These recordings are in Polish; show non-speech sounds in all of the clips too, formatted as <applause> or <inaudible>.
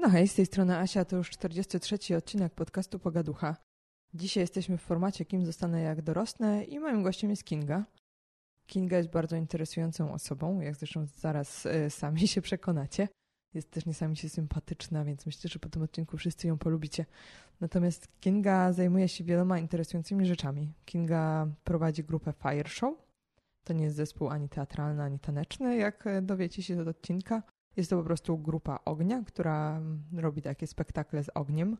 No hej, z tej strony Asia, to już 43 odcinek podcastu Pogaducha. Dzisiaj jesteśmy w formacie Kim zostanę jak dorosnę i moim gościem jest Kinga. Kinga jest bardzo interesującą osobą, jak zresztą zaraz y, sami się przekonacie. Jest też niesamowicie sympatyczna, więc myślę, że po tym odcinku wszyscy ją polubicie. Natomiast Kinga zajmuje się wieloma interesującymi rzeczami. Kinga prowadzi grupę Fire Show. To nie jest zespół ani teatralny, ani taneczny, jak e, dowiecie się z odcinka. Jest to po prostu grupa ognia, która robi takie spektakle z ogniem.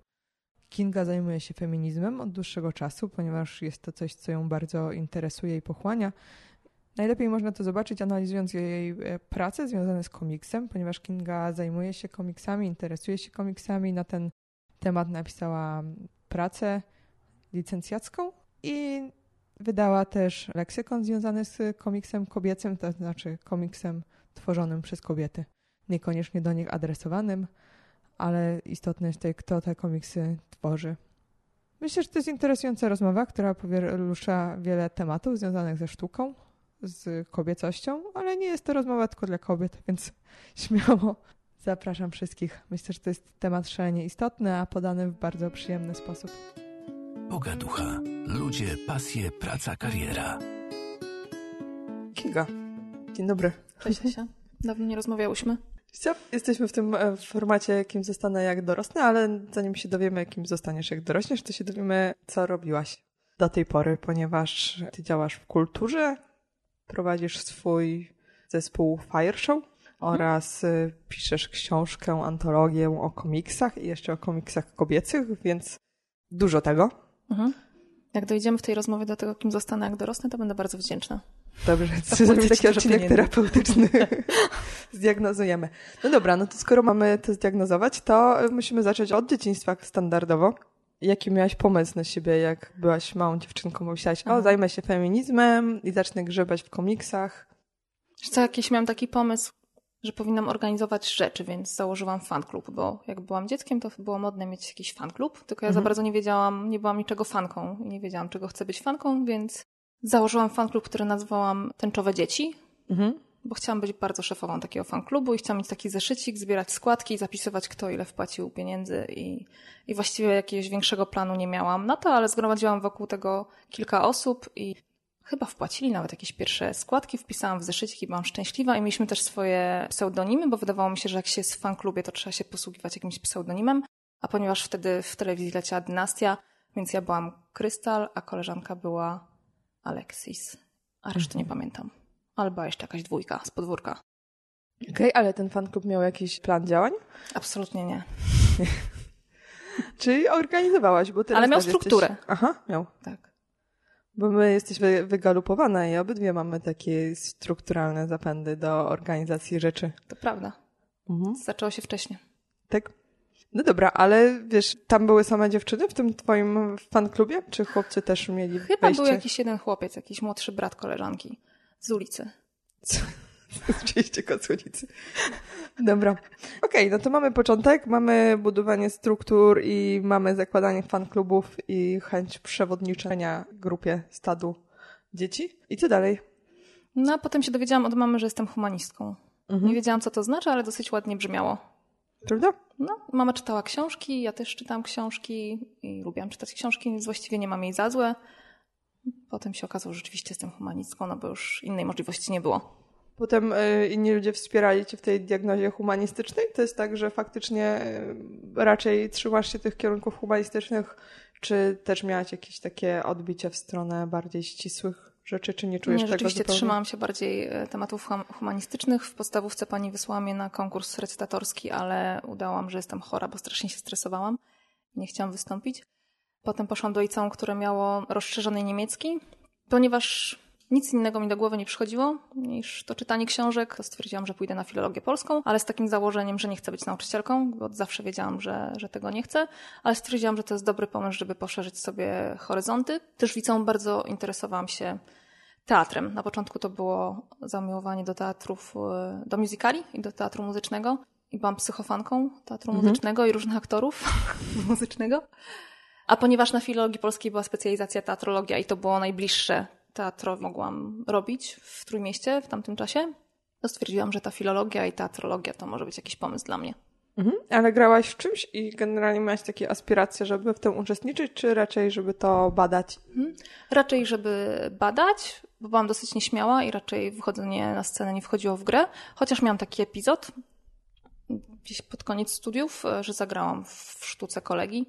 Kinga zajmuje się feminizmem od dłuższego czasu, ponieważ jest to coś, co ją bardzo interesuje i pochłania. Najlepiej można to zobaczyć analizując jej e, prace związane z komiksem, ponieważ Kinga zajmuje się komiksami, interesuje się komiksami. Na ten temat napisała pracę licencjacką i wydała też leksykon związany z komiksem kobiecym, to znaczy komiksem tworzonym przez kobiety niekoniecznie do nich adresowanym, ale istotne jest tutaj, kto te komiksy tworzy. Myślę, że to jest interesująca rozmowa, która porusza wiele tematów związanych ze sztuką, z kobiecością, ale nie jest to rozmowa tylko dla kobiet, więc <laughs> śmiało zapraszam wszystkich. Myślę, że to jest temat szalenie istotny, a podany w bardzo przyjemny sposób. Pogaducha. Ludzie, pasje, praca, kariera. Kinga. Dzień dobry. Cześć Asia. Dawno nie rozmawiałyśmy. Jesteśmy w tym e, formacie, jakim zostanę jak dorosnę, ale zanim się dowiemy, jakim zostaniesz jak dorośniesz, to się dowiemy, co robiłaś do tej pory, ponieważ ty działasz w kulturze, prowadzisz swój zespół Fire Show mhm. oraz e, piszesz książkę, antologię o komiksach i jeszcze o komiksach kobiecych, więc dużo tego. Mhm. Jak dojdziemy w tej rozmowie do tego, kim zostanę jak dorosnę, to będę bardzo wdzięczna. Dobrze, zrobimy taki odcinek terapeutyczny. <laughs> Zdiagnozujemy. No dobra, no to skoro mamy to zdiagnozować, to musimy zacząć od dzieciństwa standardowo. Jaki miałaś pomysł na siebie, jak byłaś małą dziewczynką? Myślałaś, o, zajmę się feminizmem i zacznę grzebać w komiksach. Wiesz co, jakiś miałam taki pomysł, że powinnam organizować rzeczy, więc założyłam fanklub, bo jak byłam dzieckiem, to było modne mieć jakiś fanklub, tylko ja mhm. za bardzo nie wiedziałam, nie byłam niczego fanką i nie wiedziałam, czego chcę być fanką, więc założyłam fanklub, który nazwałam Tęczowe Dzieci, mhm. Bo chciałam być bardzo szefową takiego fanklubu i chciałam mieć taki zeszycik, zbierać składki i zapisywać, kto ile wpłacił pieniędzy i, i właściwie jakiegoś większego planu nie miałam. Na to, ale zgromadziłam wokół tego kilka osób i chyba wpłacili nawet jakieś pierwsze składki, wpisałam w zeszycik i byłam szczęśliwa. I mieliśmy też swoje pseudonimy, bo wydawało mi się, że jak się jest w fanklubie, to trzeba się posługiwać jakimś pseudonimem, a ponieważ wtedy w telewizji leciała dynastia, więc ja byłam Krystal, a koleżanka była Alexis, a resztę nie mhm. pamiętam. Albo jeszcze jakaś dwójka z podwórka. Okej, okay, ale ten fanklub miał jakiś plan działań? Absolutnie nie. <laughs> Czyli organizowałaś, bo teraz Ale miał strukturę. Jesteś... Aha, miał. Tak. Bo my jesteśmy wygalupowane i obydwie mamy takie strukturalne zapędy do organizacji rzeczy. To prawda. Mhm. Zaczęło się wcześniej. Tak? No dobra, ale wiesz, tam były same dziewczyny w tym twoim fanklubie? Czy chłopcy też mieli Chyba wejście? był jakiś jeden chłopiec, jakiś młodszy brat koleżanki z ulicy. Co? <laughs> Oczywiście kocunicy. Dobra. Okej, okay, no to mamy początek, mamy budowanie struktur i mamy zakładanie fanklubów i chęć przewodniczenia grupie, stadu dzieci. I co dalej? No a potem się dowiedziałam od mamy, że jestem humanistką. Mhm. Nie wiedziałam, co to znaczy, ale dosyć ładnie brzmiało. Prawda? No, mama czytała książki, ja też czytałam książki i lubiłam czytać książki, więc właściwie nie mam jej za złe. Potem się okazało, że rzeczywiście jestem humanistką, no bo już innej możliwości nie było. Potem y, inni ludzie wspierali cię w tej diagnozie humanistycznej? To jest tak, że faktycznie y, raczej trzymasz się tych kierunków humanistycznych, czy też miałaś jakieś takie odbicie w stronę bardziej ścisłych rzeczy, czy nie czujesz nie, tego rzeczywiście zupełnie? trzymałam się bardziej e, tematów humanistycznych. W podstawówce pani wysłała mnie na konkurs recytatorski, ale udałam, że jestem chora, bo strasznie się stresowałam. Nie chciałam wystąpić. Potem poszłam do liceum, które miało rozszerzony niemiecki, ponieważ nic innego mi do głowy nie przychodziło niż to czytanie książek. To stwierdziłam, że pójdę na filologię polską, ale z takim założeniem, że nie chcę być nauczycielką, bo od zawsze wiedziałam, że, że tego nie chcę, ale stwierdziłam, że to jest dobry pomysł, żeby poszerzyć sobie horyzonty. Też liceum bardzo interesowałam się teatrem. Na początku to było zamiłowanie do teatrów, e, do musicali i do teatru muzycznego. I byłam psychofanką teatru mhm. muzycznego i różnych aktorów <laughs> muzycznego. A ponieważ na filologii polskiej była specjalizacja teatrologia i to było najbliższe teatro mogłam robić w Trójmieście w tamtym czasie, to stwierdziłam, że ta filologia i teatrologia to może być jakiś pomysł dla mnie. Mhm. Ale grałaś w czymś i generalnie miałaś takie aspiracje, żeby w tym uczestniczyć, czy raczej, żeby to badać? Mhm. Raczej, żeby badać, bo byłam dosyć nieśmiała i raczej wychodzenie na scenę nie wchodziło w grę. Chociaż miałam taki epizod gdzieś pod koniec studiów, e, że zagrałam w sztuce kolegi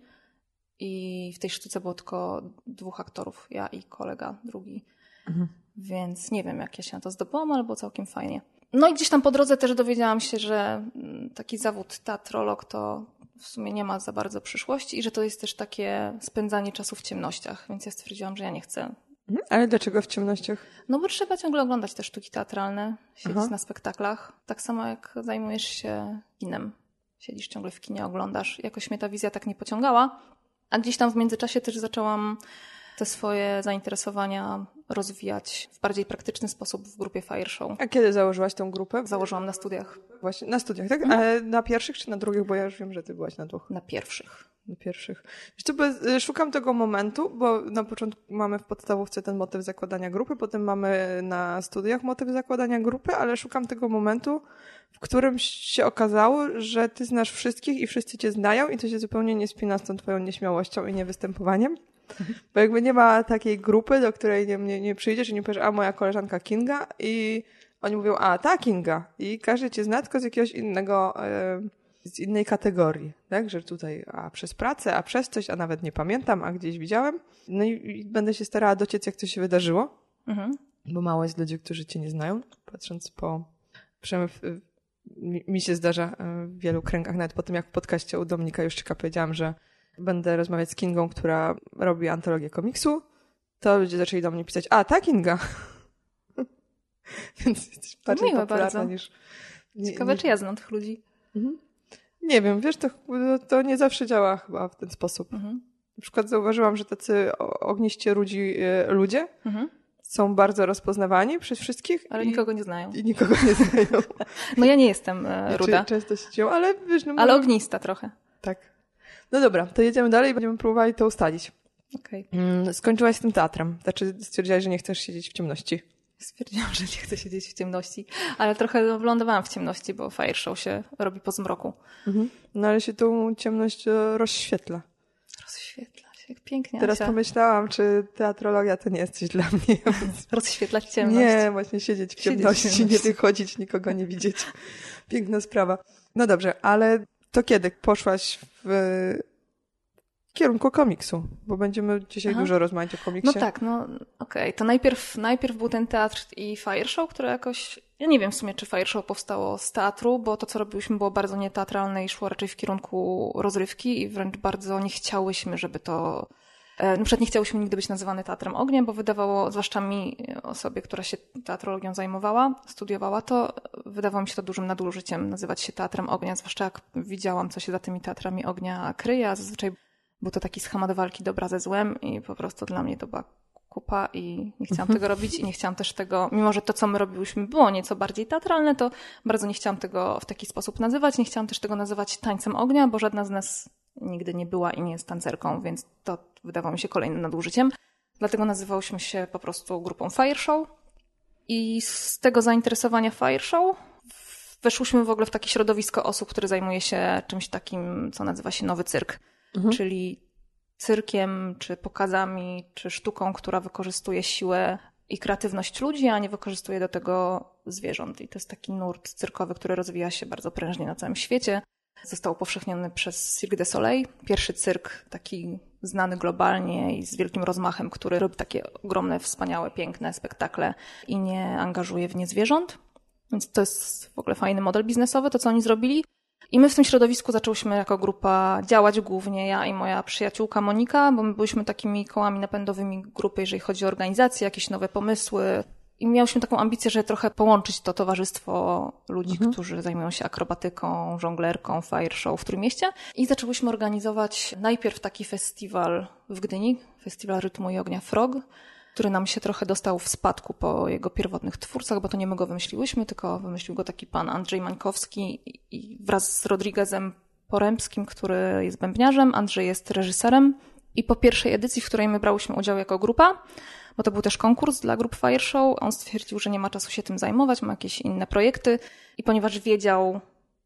i w tej sztuce było tylko dwóch aktorów, ja i kolega drugi. Mhm. Więc nie wiem, jak ja się na to zdobyłam, ale było całkiem fajnie. No i gdzieś tam po drodze też dowiedziałam się, że mm, taki zawód teatrolog to w sumie nie ma za bardzo przyszłości i że to jest też takie spędzanie czasu w ciemnościach, więc ja stwierdziłam, że ja nie chcę. Mhm. Ale dlaczego w ciemnościach? No bo trzeba ciągle oglądać te sztuki teatralne, siedzieć Aha. na spektaklach. Tak samo jak zajmujesz się kinem. Siedzisz ciągle w kinie, oglądasz. Jakoś mnie ta wizja tak nie pociągała. A gdzieś tam w międzyczasie też zaczęłam te swoje zainteresowania rozwijać w bardziej praktyczny sposób w grupie Fire Show. A kiedy założyłaś tę grupę? Założyłam na studiach. Właśnie, na studiach, tak? Mhm. Ale na pierwszych czy na drugich? Bo ja już wiem, że ty byłaś na dwóch. Na pierwszych. Na pierwszych. Wiesz, y, szukam tego momentu, bo na początku mamy w podstawówce ten motyw zakładania grupy, potem mamy na studiach motyw zakładania grupy, ale szukam tego momentu, w którym się okazało, że ty znasz wszystkich i wszyscy cię znają i to się zupełnie nie spina z tą twoją nieśmiałością i niewystępowaniem. Bo jakby nie ma takiej grupy, do której nie, nie, nie przyjdziesz i nie powiesz, a moja koleżanka Kinga i oni mówią, a ta Kinga i każdy cię zna tylko z jakiegoś innego, z innej kategorii, tak, że tutaj a przez pracę, a przez coś, a nawet nie pamiętam, a gdzieś widziałem. No i, i będę się starała dociec, jak to się wydarzyło, mhm. bo mało jest ludzi, którzy cię nie znają, patrząc po, przynajmniej mi, mi się zdarza e, w wielu kręgach, nawet po tym jak w podcaście u Dominika Juszczyka powiedziałam, że będę rozmawiać z Kingą, która robi antologię komiksu, to ludzie zaczęli do mnie pisać, a, ta Kinga. <laughs> Więc jesteś bardziej Miłe popularna bardzo. niż... Nie, Ciekawe, czy ja znam tych ludzi. Mhm. Nie wiem, wiesz, to, to nie zawsze działa chyba w ten sposób. Mhm. Na przykład zauważyłam, że tacy ogniście ludzi, e, ludzie mhm. Są bardzo rozpoznawani przez wszystkich. Ale i, nikogo nie znają. I nikogo nie znają. <laughs> no ja nie jestem e, ruda. Często się dzieją, ale wiesz... No, ale ognista trochę. Tak. No dobra, to jedziemy dalej i będziemy próbowali to ustalić. Okay. Mm, skończyłaś z tym teatrem. Znaczy stwierdziłaś, że nie chcesz siedzieć w ciemności. Stwierdziłam, że nie chcę siedzieć w ciemności, ale trochę wylądowałam w ciemności, bo fire show się robi po zmroku. Mhm. No ale się tą ciemność e, rozświetla. Rozświetla jak pięknie. Teraz Asia. pomyślałam, czy teatrologia to nie jest coś dla mnie. <laughs> Rozświetlać ciemność. Nie, właśnie siedzieć w ciemności, siedzieć w ciemności. <laughs> nie wychodzić, nikogo nie widzieć. Piękna sprawa. No dobrze, ale to kiedy poszłaś w kierunku komiksu? Bo będziemy dzisiaj Aha. dużo rozmawiać o komiksie. No tak, no okej. Okay. To najpierw, najpierw był ten teatr i Fire Show, które jakoś... Ja nie wiem w sumie, czy Fire Show powstało z teatru, bo to, co robiliśmy, było bardzo nieteatralne i szło raczej w kierunku rozrywki i wręcz bardzo nie chciałyśmy, żeby to E, na przykład nie chciałyśmy nigdy być nazywane Teatrem Ognia, bo wydawało, zwłaszcza mi, osobie, która się teatrologią zajmowała, studiowała to, wydawało mi się to dużym nadużyciem nazywać się Teatrem Ognia, zwłaszcza jak widziałam, co się za tymi Teatrami Ognia kryje, a zazwyczaj był to taki schemat walki dobra ze złem i po prostu dla mnie to była kupa i nie chciałam tego robić i nie chciałam też tego, mimo że to, co my robiłyśmy było nieco bardziej teatralne, to bardzo nie chciałam tego w taki sposób nazywać. Nie chciałam też tego nazywać tańcem ognia, bo żadna z nas nigdy nie była i nie jest tancerką, więc to wydawało mi się kolejnym nadużyciem. Dlatego nazywałyśmy się po prostu grupą Fire Show. I z tego zainteresowania Fire Show weszłyśmy w ogóle w takie środowisko osób, które zajmuje się czymś takim, co nazywa się nowy cyrk. Mhm. Czyli cyrkiem, czy pokazami, czy sztuką, która wykorzystuje siłę i kreatywność ludzi, a nie wykorzystuje do tego zwierząt. I to jest taki nurt cyrkowy, który rozwija się bardzo prężnie na całym świecie. Został upowszechniony przez Cirque du Soleil, pierwszy cyrk taki znany globalnie i z wielkim rozmachem, który robi takie ogromne, wspaniałe, piękne spektakle i nie angażuje w nie zwierząt. Więc to jest w ogóle fajny model biznesowy, to co oni zrobili. I my w tym środowisku zaczęłyśmy jako grupa działać głównie ja i moja przyjaciółka Monika, bo my byliśmy takimi kołami napędowymi grupy, jeżeli chodzi o organizację, jakieś nowe pomysły, i miałyśmy taką ambicję, że trochę połączyć to towarzystwo ludzi, mhm. którzy zajmują się akrobatyką, żonglerką, fire show w Trójmieście. I zaczęłyśmy organizować najpierw taki festiwal w Gdyni, festiwal rytmu i ognia Frog, który nam się trochę dostał w spadku po jego pierwotnych twórcach, bo to nie my go wymyśliłyśmy, tylko wymyślił go taki pan Andrzej Mańkowski i wraz z Rodriguezem Porębskim, który jest bębniarzem, Andrzej jest reżyserem. I po pierwszej edycji, w której my brałyśmy udział jako grupa, bo to był też konkurs dla grup Fire Show. On stwierdził, że nie ma czasu się tym zajmować, ma jakieś inne projekty i ponieważ wiedział,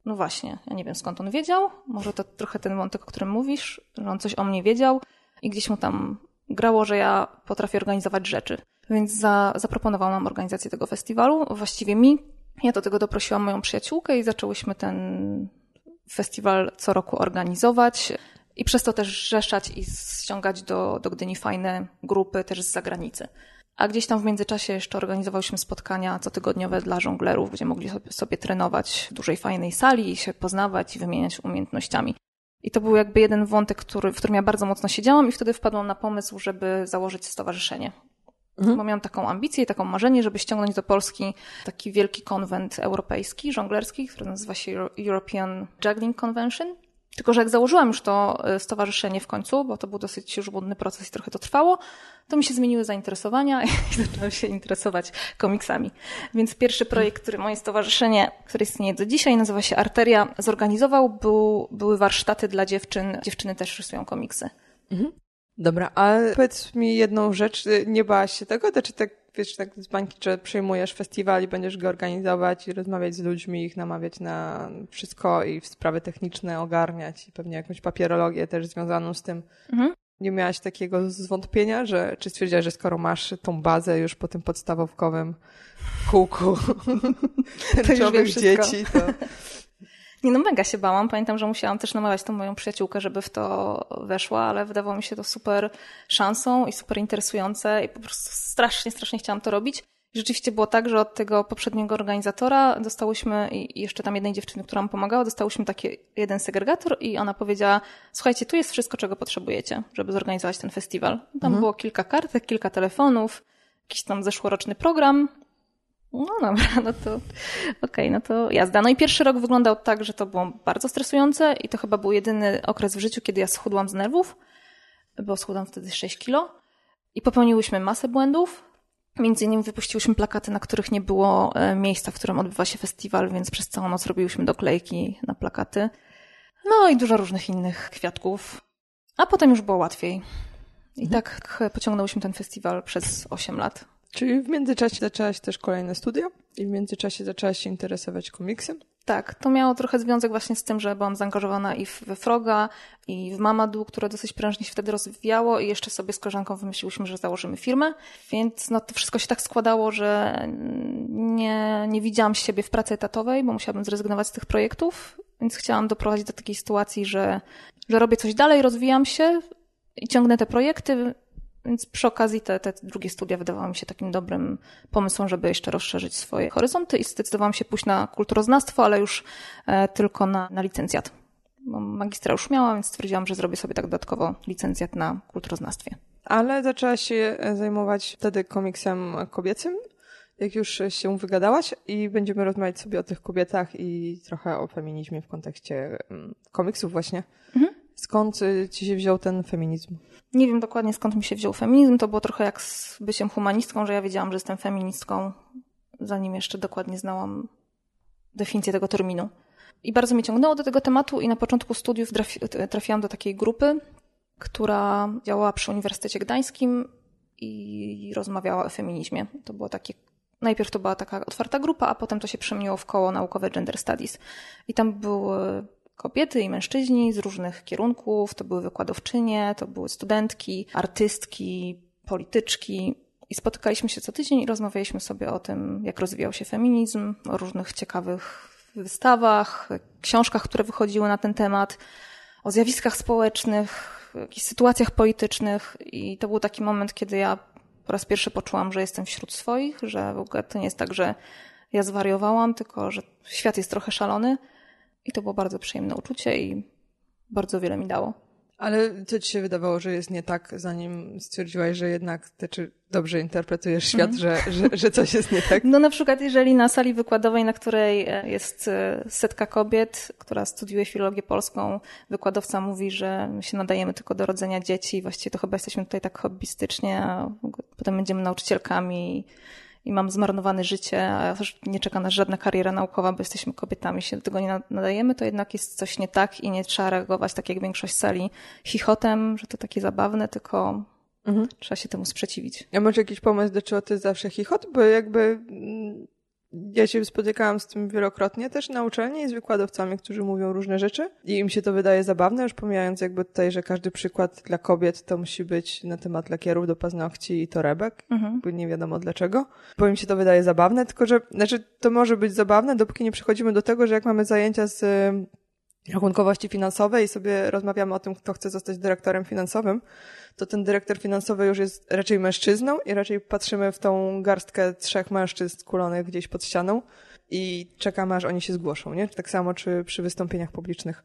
no właśnie, ja nie wiem skąd on wiedział, może to trochę ten wątek, o którym mówisz, że on coś o mnie wiedział i gdzieś mu tam grało, że ja potrafię organizować rzeczy. Więc za, zaproponował nam organizację tego festiwalu, właściwie mi. Ja do tego doprosiłam moją przyjaciółkę i zaczęłyśmy ten festiwal co roku organizować i przez to też rzeszać i ściągać do, do Gdyni fajne grupy też z zagranicy. A gdzieś tam w międzyczasie jeszcze organizowałyśmy spotkania cotygodniowe dla żonglerów, gdzie mogli sobie, sobie trenować w dużej, fajnej sali i się poznawać i wymieniać umiejętnościami. I to był jakby jeden wątek, który, w którym ja bardzo mocno siedziałam i wtedy wpadłam na pomysł, żeby założyć stowarzyszenie. Mhm. Bo miałam taką ambicję i taką marzenie, żeby ściągnąć do Polski taki wielki konwent europejski, żonglerski, który nazywa się European Juggling Convention. Tylko, że jak założyłam już to e, stowarzyszenie w końcu, bo to był dosyć żmudny proces i trochę to trwało, to mi się zmieniły zainteresowania i <laughs> zaczęłam się interesować komiksami. Więc pierwszy projekt, który moje stowarzyszenie, które istnieje do dzisiaj, nazywa się Arteria, zorganizował, był, były warsztaty dla dziewczyn. Dziewczyny też rysują komiksy. Mhm. Dobra, a powiedz mi jedną rzecz, nie bałaś się tego? Czy tak, wiesz, tak z bańki, że przejmujesz festiwal i będziesz go organizować i rozmawiać z ludźmi, ich namawiać na wszystko i sprawy techniczne ogarniać i pewnie jakąś papierologię też związaną z tym. Mhm. Nie miałaś takiego zwątpienia, że czy stwierdziłaś, że skoro masz tą bazę już po tym podstawowkowym kółku tęczowych dzieci, to <laughs> <laughs> nie no, mega się bałam. Pamiętam, że musiałam też namawiać tą moją przyjaciółkę, żeby w to weszła, ale wydawało mi się to super szansą i super interesujące i po prostu strasznie, strasznie chciałam to robić. I rzeczywiście było tak, że od tego poprzedniego organizatora dostałyśmy i jeszcze tam jednej dziewczyny, która nam pomagała, dostałyśmy taki jeden segregator i ona powiedziała, słuchajcie, tu jest wszystko, czego potrzebujecie, żeby zorganizować ten festiwal. Tam mhm. było kilka kartek, kilka telefonów, jakiś tam zeszłoroczny program, no dobra, no to okej, okay, no to jazda. No i pierwszy rok wyglądał tak, że to było bardzo stresujące i to chyba był jedyny okres w życiu, kiedy ja schudłam z nerwów, bo schudłam wtedy 6 kilo i popełniłyśmy masę błędów. Między innymi wypuściłyśmy plakaty, na których nie było e, miejsca, w którym odbywa się festiwal, więc przez całą noc robiłyśmy doklejki na plakaty. No i dużo różnych innych kwiatków. A potem już było łatwiej. I mhm. tak pociągnęłyśmy ten festiwal przez 8 lat. Czyli w międzyczasie zaczęłaś też kolejne studia i w międzyczasie zaczęłaś się interesować komiksem? Tak, to miało trochę związek właśnie z tym, że byłam zaangażowana i we Froga, i w Mamadu, które dosyć prężnie się wtedy rozwijało i jeszcze sobie z koleżanką wymyśliłyśmy, że założymy firmę, więc no to wszystko się tak składało, że nie, nie widziałam siebie w pracy etatowej, bo musiałabym zrezygnować z tych projektów, więc chciałam doprowadzić do takiej sytuacji, że, że robię coś dalej, rozwijam się i ciągnę te projekty, więc przy okazji te, te drugie studia wydawały mi się takim dobrym pomysłem, żeby jeszcze rozszerzyć swoje horyzonty i zdecydowałam się pójść na kulturoznawstwo, ale już e, tylko na, na licencjat. Bo magistra już miałam, więc stwierdziłam, że zrobię sobie tak dodatkowo licencjat na kulturoznawstwie. Ale zaczęłaś się e, zajmować wtedy komiksem kobiecym, jak już się wygadałaś i będziemy rozmawiać sobie o tych kobietach i trochę o feminizmie w kontekście mm, komiksów właśnie. Mhm. Skąd y, ci się wziął ten feminizm? Nie wiem dokładnie skąd mi się wziął feminizm. To było trochę jak z byciem humanistką, że ja wiedziałam, że jestem feministką, zanim jeszcze dokładnie znałam definicję tego terminu. I bardzo mnie ciągnęło do tego tematu i na początku studiów trafiłam do takiej grupy, która działała przy Uniwersytecie Gdańskim i rozmawiała o feminizmie. To było takie Najpierw to była taka otwarta grupa, a potem to się przemieniło w koło naukowe Gender Studies. I tam były kobiety i mężczyźni z różnych kierunków. To były wykładowczynie, to były studentki, artystki, polityczki. I spotykaliśmy się co tydzień i rozmawialiśmy sobie o tym, jak rozwijał się feminizm, o różnych ciekawych wystawach, książkach, które wychodziły na ten temat, o zjawiskach społecznych, jakichś sytuacjach politycznych. I to był taki moment, kiedy ja po raz pierwszy poczułam, że jestem wśród swoich, że w ogóle to nie jest tak, że ja zwariowałam, tylko że świat jest trochę szalony i to było bardzo przyjemne uczucie i bardzo wiele mi dało. Ale co ci się wydawało, że jest nie tak, zanim stwierdziłaś, że jednak ty czy dobrze interpretujesz świat, mm. że, że, że coś jest nie tak? <laughs> No na przykład jeżeli na sali wykładowej, na której e, jest e, setka kobiet, która studiuje filologię polską, wykładowca mówi, że my się nadajemy tylko do rodzenia dzieci, właściwie to chyba jesteśmy tutaj tak hobbystycznie, a potem będziemy nauczycielkami i mam zmarnowane życie, a nie czeka nas żadna kariera naukowa, bo jesteśmy kobietami, się do tego nie nadajemy, to jednak jest coś nie tak i nie trzeba reagować tak jak większość sali chichotem, że to takie zabawne, tylko mhm. trzeba się temu sprzeciwić. A może jakiś pomysł, dlaczego to jest zawsze chichot? Bo jakby mm, Ja się spotykałam z tym wielokrotnie też na uczelni i z wykładowcami, którzy mówią różne rzeczy i im się to wydaje zabawne, już pomijając jakby tutaj, że każdy przykład dla kobiet to musi być na temat lakierów do paznokci i torebek, mhm. bo nie wiadomo dlaczego, bo im się to wydaje zabawne, tylko że, znaczy to może być zabawne, dopóki nie przechodzimy do tego, że jak mamy zajęcia z rachunkowości finansowej i sobie rozmawiamy o tym, kto chce zostać dyrektorem finansowym, to ten dyrektor finansowy już jest raczej mężczyzną i raczej patrzymy w tą garstkę trzech mężczyzn kulonych gdzieś pod ścianą i czekamy, aż oni się zgłoszą, nie? Tak samo czy przy wystąpieniach publicznych.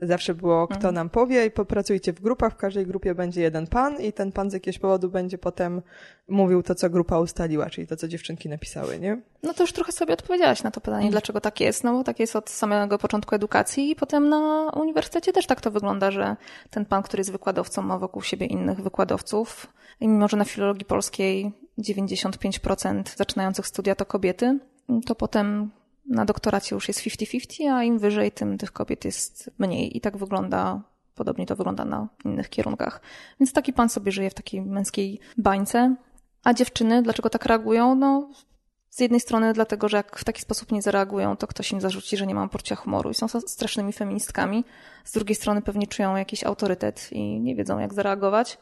Zawsze było, kto mhm. nam powie i popracujcie w grupach, w każdej grupie będzie jeden pan i ten pan z jakiegoś powodu będzie potem mówił to, co grupa ustaliła, czyli to, co dziewczynki napisały, nie? No to już trochę sobie odpowiedziałaś na to pytanie, mhm. dlaczego tak jest, no bo tak jest od samego początku edukacji i potem na uniwersytecie też tak to wygląda, że ten pan, który jest wykładowcą ma wokół siebie innych wykładowców i mimo, że na filologii polskiej 95% zaczynających studia to kobiety, to potem na doktoracie już jest 50-50, a im wyżej, tym tych kobiet jest mniej. I tak wygląda, podobnie to wygląda na innych kierunkach. Więc taki pan sobie żyje w takiej męskiej bańce. A dziewczyny, dlaczego tak reagują? No, z jednej strony dlatego, że jak w taki sposób nie zareagują, to ktoś im zarzuci, że nie mam poczucia humoru i są strasznymi feministkami. Z drugiej strony pewnie czują jakiś autorytet i nie wiedzą, jak zareagować.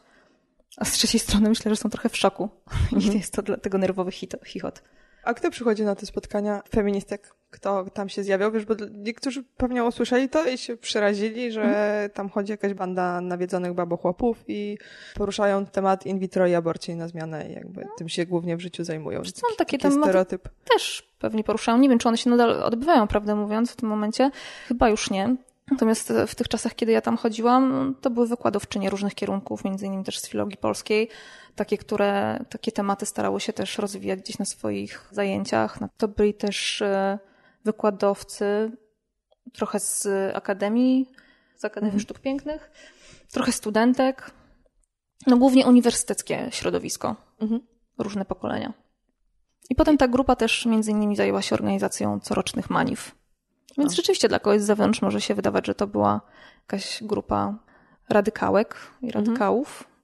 A z trzeciej strony myślę, że są trochę w szoku. <laughs> I mhm. jest to dlatego nerwowy chichot. A kto przychodzi na te spotkania feministek? Kto tam się zjawiał? Wiesz, bo niektórzy pewnie usłyszeli to i się przyrazili, że mhm. tam chodzi jakaś banda nawiedzonych babochłopów i poruszają temat in vitro i aborcji na zmianę i jakby no. tym się głównie w życiu zajmują. Są takie tam stereotyp. Też pewnie poruszają. Nie wiem, czy one się nadal odbywają, prawdę mówiąc, w tym momencie. Chyba już nie. Natomiast w tych czasach, kiedy ja tam chodziłam, to były wykładowczynie różnych kierunków, między innymi też z filologii polskiej, takie, które takie tematy starały się też rozwijać gdzieś na swoich zajęciach. No, to byli też e, wykładowcy trochę z Akademii, z Akademii mhm. Sztuk Pięknych, trochę studentek, no głównie uniwersyteckie środowisko, mhm. różne pokolenia. I potem ta grupa też między innymi zajęła się organizacją corocznych manif. Więc rzeczywiście dla kogoś z zewnątrz może się wydawać, że to była jakaś grupa radykałek i mhm. radykałów. Mhm.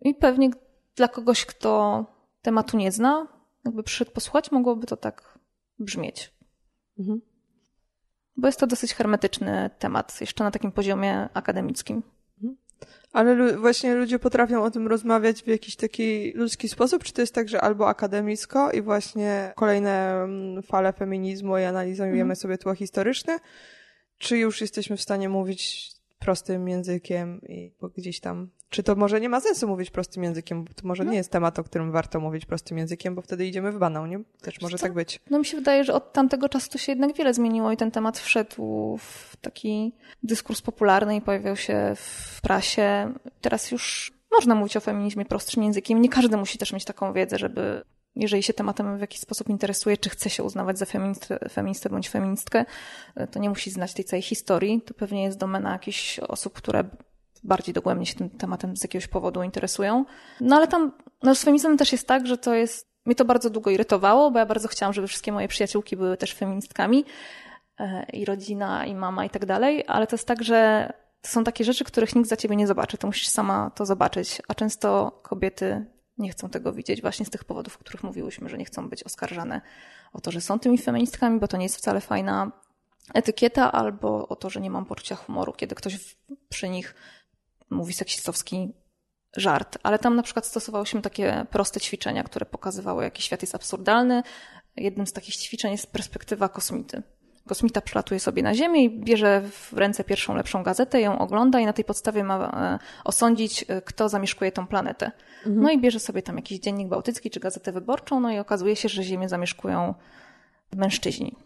I pewnie dla kogoś, kto tematu nie zna, jakby przyszedł posłuchać, mogłoby to tak brzmieć. Mhm. Bo jest to dosyć hermetyczny temat, jeszcze na takim poziomie akademickim. Ale właśnie ludzie potrafią o tym rozmawiać w jakiś taki ludzki sposób? Czy to jest tak, że albo akademicko i właśnie kolejne mm, fale feminizmu i analizujemy mhm. sobie tło historyczne, czy już jesteśmy w stanie mówić prostym językiem i gdzieś tam. Czy to może nie ma sensu mówić prostym językiem, bo to może no. nie jest temat, o którym warto mówić prostym językiem, bo wtedy idziemy w banał, nie? Też może tak być. No mi się wydaje, że od tamtego czasu to się jednak wiele zmieniło i ten temat wszedł w taki dyskurs popularny i pojawiał się w prasie. Teraz już można mówić o feminizmie prostszym językiem. Nie każdy musi też mieć taką wiedzę, żeby jeżeli się tematem w jakiś sposób interesuje, czy chce się uznawać za feministę, feministę bądź feministkę, to nie musi znać tej całej historii. To pewnie jest domena jakichś osób, które bardziej dogłębnie się tym tematem z jakiegoś powodu interesują. No ale tam, no z feminizmem też jest tak, że to jest, mnie to bardzo długo irytowało, bo ja bardzo chciałam, żeby wszystkie moje przyjaciółki były też feministkami e, i rodzina, i mama, i tak dalej, ale to jest tak, że to są takie rzeczy, których nikt za ciebie nie zobaczy, to musisz sama to zobaczyć, a często kobiety nie chcą tego widzieć właśnie z tych powodów, o których mówiłyśmy, że nie chcą być oskarżane o to, że są tymi feministkami, bo to nie jest wcale fajna etykieta, albo o to, że nie mam poczucia humoru, kiedy ktoś przy nich mówi seksistowski żart. Ale tam na przykład stosowałyśmy takie proste ćwiczenia, które pokazywały, jaki świat jest absurdalny. Jednym z takich ćwiczeń jest perspektywa kosmity. Kosmita przylatuje sobie na Ziemię i bierze w ręce pierwszą lepszą gazetę, ją ogląda i na tej podstawie ma e, osądzić, e, kto zamieszkuje tą planetę. Mhm. No i bierze sobie tam jakiś dziennik bałtycki czy gazetę wyborczą, no i okazuje się, że Ziemię zamieszkują mężczyźni.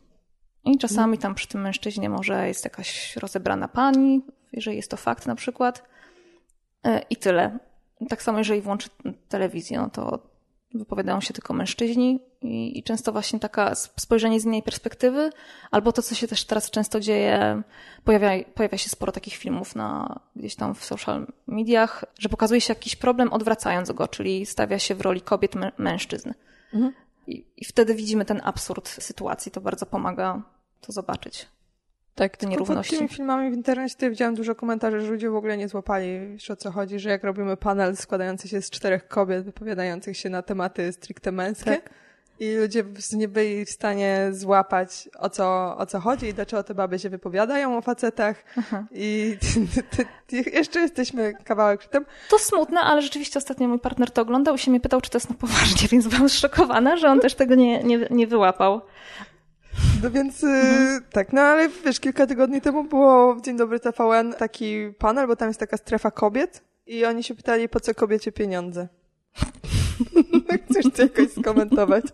I czasami tam przy tym mężczyźnie może jest jakaś rozebrana pani, jeżeli jest to fakt na przykład. E, I tyle. Tak samo jeżeli włączy telewizję, no to wypowiadają się tylko mężczyźni i, i, często właśnie taka spojrzenie z innej perspektywy, albo to, co się też teraz często dzieje, pojawia, pojawia się sporo takich filmów na, gdzieś tam w social mediach, że pokazuje się jakiś problem odwracając go, czyli stawia się w roli kobiet, mężczyzn. Mhm. I, I wtedy widzimy ten absurd sytuacji, to bardzo pomaga to zobaczyć. Tak, te nierówności. Pod tymi filmami w internecie widziałam dużo komentarzy, że ludzie w ogóle nie złapali, o co chodzi, że jak robimy panel składający się z czterech kobiet wypowiadających się na tematy stricte męskie tak. i ludzie nie byli w stanie złapać o co, o co chodzi i dlaczego te baby się wypowiadają o facetach Aha. i <laughs> jeszcze jesteśmy kawałek przy tym. To smutne, ale rzeczywiście ostatnio mój partner to oglądał i się mnie pytał, czy to jest na poważnie, <laughs> więc byłam zszokowana, że on też tego nie, nie, nie wyłapał. No więc mhm. tak, no ale wiesz, kilka tygodni temu było w Dzień Dobry TVN taki panel, bo tam jest taka strefa kobiet i oni się pytali, po co kobiecie pieniądze. <laughs> Chcesz to jakoś skomentować?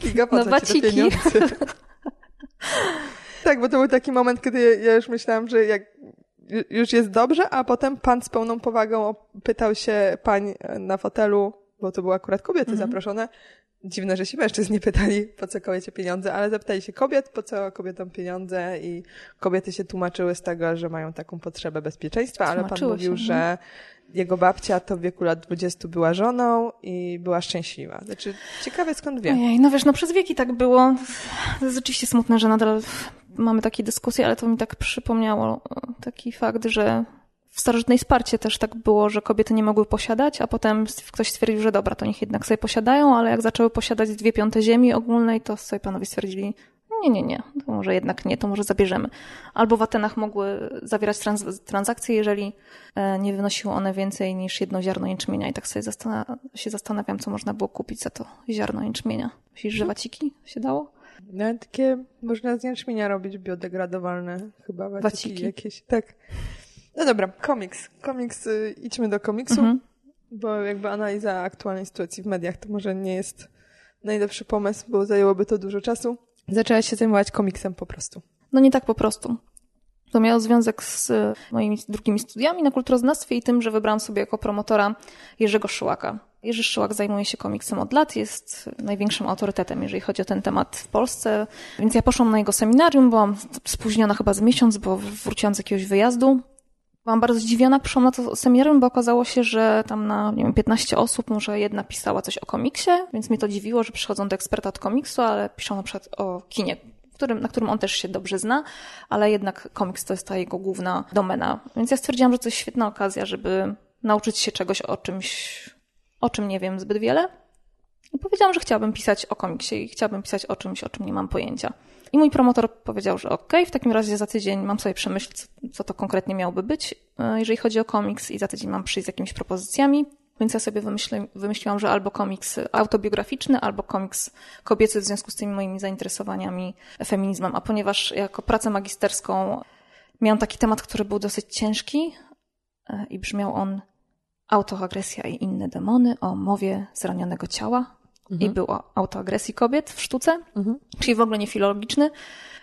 Giga, po no, ci pieniądze? tak, bo to był taki moment, kiedy ja już myślałam, że jak już jest dobrze, a potem pan z pełną powagą pytał się pań na fotelu, bo to były akurat kobiety mhm. zaproszone, dziwne, że się mężczyzn nie pytali, po co kobiecie pieniądze, ale zapytali się kobiet, po co kobietom pieniądze i kobiety się tłumaczyły z tego, że mają taką potrzebę bezpieczeństwa, ale pan mówił, się, że no. jego babcia to w wieku lat 20 była żoną i była szczęśliwa. Znaczy, ciekawe skąd wie. Ojej, no wiesz, no przez wieki tak było. To jest rzeczywiście smutne, że nadal mamy takie dyskusje, ale to mi tak przypomniało taki fakt, że w starożytnej Sparcie też tak było, że kobiety nie mogły posiadać, a potem ktoś stwierdził, że dobra, to niech jednak sobie posiadają, ale jak zaczęły posiadać dwie piąte ziemi ogólnej, to sobie panowie stwierdzili, nie, nie, nie, to może jednak nie, to może zabierzemy. Albo w Atenach mogły zawierać trans transakcje, jeżeli e, nie wynosiły one więcej niż jedno ziarno jęczmienia. I tak sobie zastan się zastanawiam, co można było kupić za to ziarno jęczmienia. Myślisz, że waciki się dało? No, takie można z jęczmienia robić biodegradowalne chyba waciki, waciki. jakieś. Tak. No dobra, komiks. Komiks, y, idźmy do komiksu, mhm. bo jakby analiza aktualnej sytuacji w mediach to może nie jest najlepszy pomysł, bo zajęłoby to dużo czasu. Zaczęłaś się zajmować komiksem po prostu. No nie tak po prostu. To miało związek z y, moimi drugimi studiami na kulturoznawstwie i tym, że wybrałam sobie jako promotora Jerzego Szyłaka. Jerzy Szyłak zajmuje się komiksem od lat, jest największym autorytetem, jeżeli chodzi o ten temat w Polsce. Więc ja poszłam na jego seminarium, byłam spóźniona chyba z miesiąc, bo wróciłam z jakiegoś wyjazdu. Byłam bardzo zdziwiona, przyszłam na to seminarium, bo okazało się, że tam na, nie wiem, 15 osób może jedna pisała coś o komiksie, więc mnie to dziwiło, że przychodzą do eksperta od komiksu, ale piszą na przykład o kinie, którym, na którym on też się dobrze zna, ale jednak komiks to jest ta jego główna domena. Więc ja stwierdziłam, że to jest świetna okazja, żeby nauczyć się czegoś o czymś, o czym nie wiem zbyt wiele. I powiedziałam, że chciałabym pisać o komiksie i chciałabym pisać o czymś, o czym nie mam pojęcia. I mój promotor powiedział, że okej, okay, w takim razie za tydzień mam sobie przemyśleć, co, co to konkretnie miałoby być, e, jeżeli chodzi o komiks i za tydzień mam przyjść z jakimiś propozycjami. Więc ja sobie wymyśli, wymyśliłam, że albo komiks autobiograficzny, albo komiks kobiecy w związku z tymi moimi zainteresowaniami feminizmem. A ponieważ jako pracę magisterską miałam taki temat, który był dosyć ciężki e, i brzmiał on Autoagresja i inne demony o mowie zranionego ciała, mhm. i był o autoagresji kobiet w sztuce, mhm. czyli w ogóle nie filologiczny,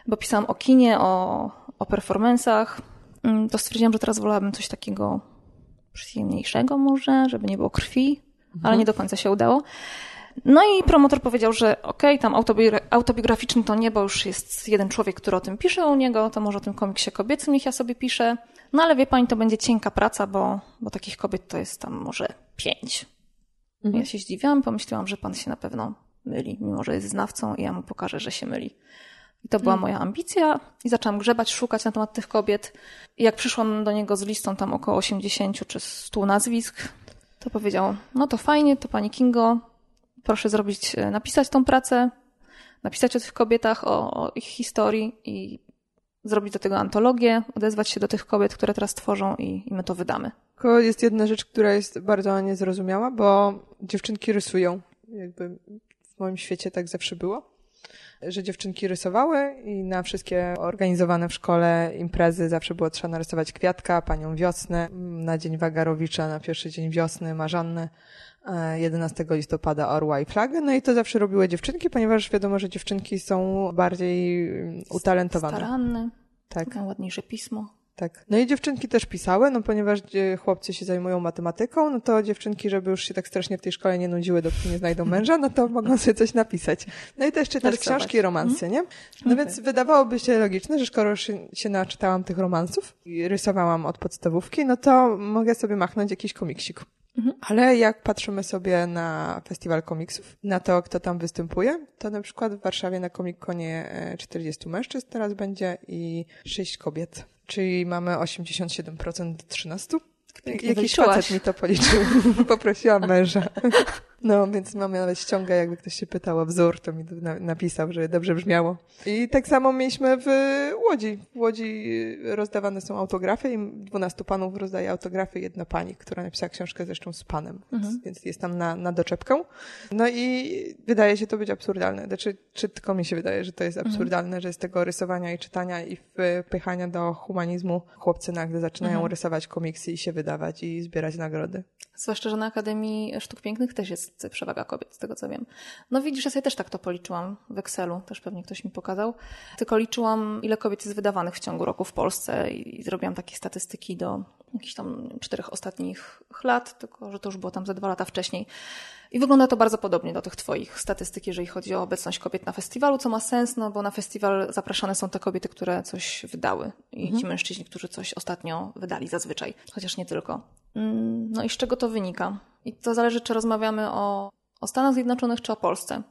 bo pisałam o kinie, o, o performansach. Mm, to stwierdziłam, że teraz wolałabym coś takiego przyjemniejszego może, żeby nie było krwi, mhm. ale nie do końca się udało. No i promotor powiedział, że okej, okay, tam autobiograficzny to nie, bo już jest jeden człowiek, który o tym pisze u niego, to może o tym komiksie kobiecym niech ja sobie piszę. No ale wie pani, to będzie cienka praca, bo, bo takich kobiet to jest tam może pięć. Mhm. Ja się zdziwiłam, pomyślałam, że pan się na pewno myli, mimo że jest znawcą i ja mu pokażę, że się myli. I to była mhm. moja ambicja i zaczęłam grzebać, szukać na temat tych kobiet. I jak przyszłam do niego z listą tam około 80 czy 100 nazwisk, to powiedział, no to fajnie, to pani Kingo, proszę zrobić, e, napisać tą pracę, napisać o tych kobietach, o, o ich historii i zrobić do tego antologię, odezwać się do tych kobiet, które teraz tworzą i, i my to wydamy. Tylko jest jedna rzecz, która jest bardzo niezrozumiała, bo dziewczynki rysują. Jakby w moim świecie tak zawsze było. Że dziewczynki rysowały i na wszystkie organizowane w szkole imprezy zawsze było trzeba narysować kwiatka, panią wiosnę, na dzień Wagarowicza, na pierwszy dzień wiosny, Marzannę. 11 listopada orła i flagę, no i to zawsze robiły dziewczynki, ponieważ wiadomo, że dziewczynki są bardziej utalentowane. Staranne. Tak. Ładniejsze pismo. Tak. No i dziewczynki też pisały, no ponieważ chłopcy się zajmują matematyką, no to dziewczynki, żeby już się tak strasznie w tej szkole nie nudziły, dopóki nie znajdą męża, no to mogą sobie coś napisać. No i też czytać książki i romanse, nie? No okay. więc wydawałoby się logiczne, że skoro już się naczytałam tych romansów i rysowałam od podstawówki, no to mogę sobie machnąć jakiś komiksik. Mhm. Ale jak patrzymy sobie na festiwal komiksów, na to, kto tam występuje, to na przykład w Warszawie na Komikonie 40 e, mężczyzn teraz będzie i 6 kobiet. Czyli mamy 87% do 13%. Jakiś facet mi to policzył. <laughs> Poprosiłam męża. <laughs> No, więc mamy nawet ściąga, jakby ktoś się pytał o wzór, to mi napisał, że dobrze brzmiało. I tak samo mieliśmy w Łodzi. W Łodzi rozdawane są autografy i 12 panów rozdaje autografy, jedna pani, która napisała książkę zresztą z panem, więc, mhm. więc jest tam na, na doczepkę. No i wydaje się to być absurdalne. Znaczy, czy tylko mi się wydaje, że to jest mhm. absurdalne, mhm. że z tego rysowania i czytania i wpychania do humanizmu chłopcy nagle zaczynają mhm. rysować komiksy i się wydawać i zbierać nagrody. Zwłaszcza, że na Akademii Sztuk Pięknych też jest przewaga kobiet, z tego co wiem. No widzisz, ja sobie też tak to policzyłam w Excelu, też pewnie ktoś mi pokazał. Tylko liczyłam, ile kobiet jest wydawanych w ciągu roku w Polsce i zrobiłam takie statystyki do jakichś tam czterech ostatnich lat, tylko że to już było tam ze dwa lata wcześniej. I wygląda to bardzo podobnie do tych Twoich statystyk, jeżeli chodzi o obecność kobiet na festiwalu, co ma sens, no bo na festiwal zapraszane są te kobiety, które coś wydały i mhm. ci mężczyźni, którzy coś ostatnio wydali zazwyczaj, chociaż nie tylko. Mm, no i z czego to wynika? I to zależy, czy rozmawiamy o, o Stanach Zjednoczonych, czy o Polsce.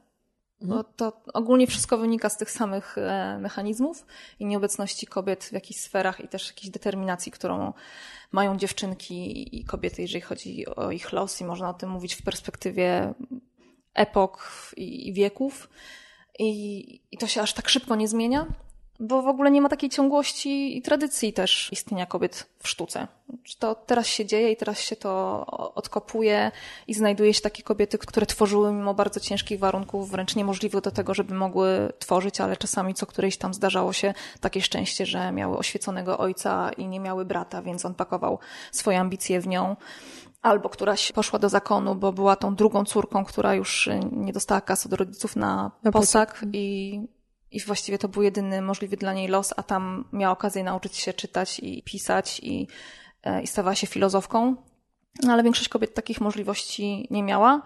Bo mhm. to ogólnie wszystko wynika z tych samych e, mechanizmów i nieobecności kobiet w jakichś sferach i też jakiejś determinacji, którą mają dziewczynki i kobiety, jeżeli chodzi o ich los i można o tym mówić w perspektywie epok i wieków. I, i to się aż tak szybko nie zmienia, bo w ogóle nie ma takiej ciągłości i tradycji też istnienia kobiet w sztuce. To teraz się dzieje i teraz się to odkopuje i znajduje się takie kobiety, które tworzyły mimo bardzo ciężkich warunków, wręcz niemożliwych do tego, żeby mogły tworzyć, ale czasami co którejś tam zdarzało się takie szczęście, że miały oświeconego ojca i nie miały brata, więc on pakował swoje ambicje w nią albo któraś poszła do zakonu, bo była tą drugą córką, która już nie dostała kasy od rodziców na, na posag i i właściwie to był jedyny możliwy dla niej los, a tam miała okazję nauczyć się czytać i pisać i, e, i stawała się filozofką. No, ale większość kobiet takich możliwości nie miała.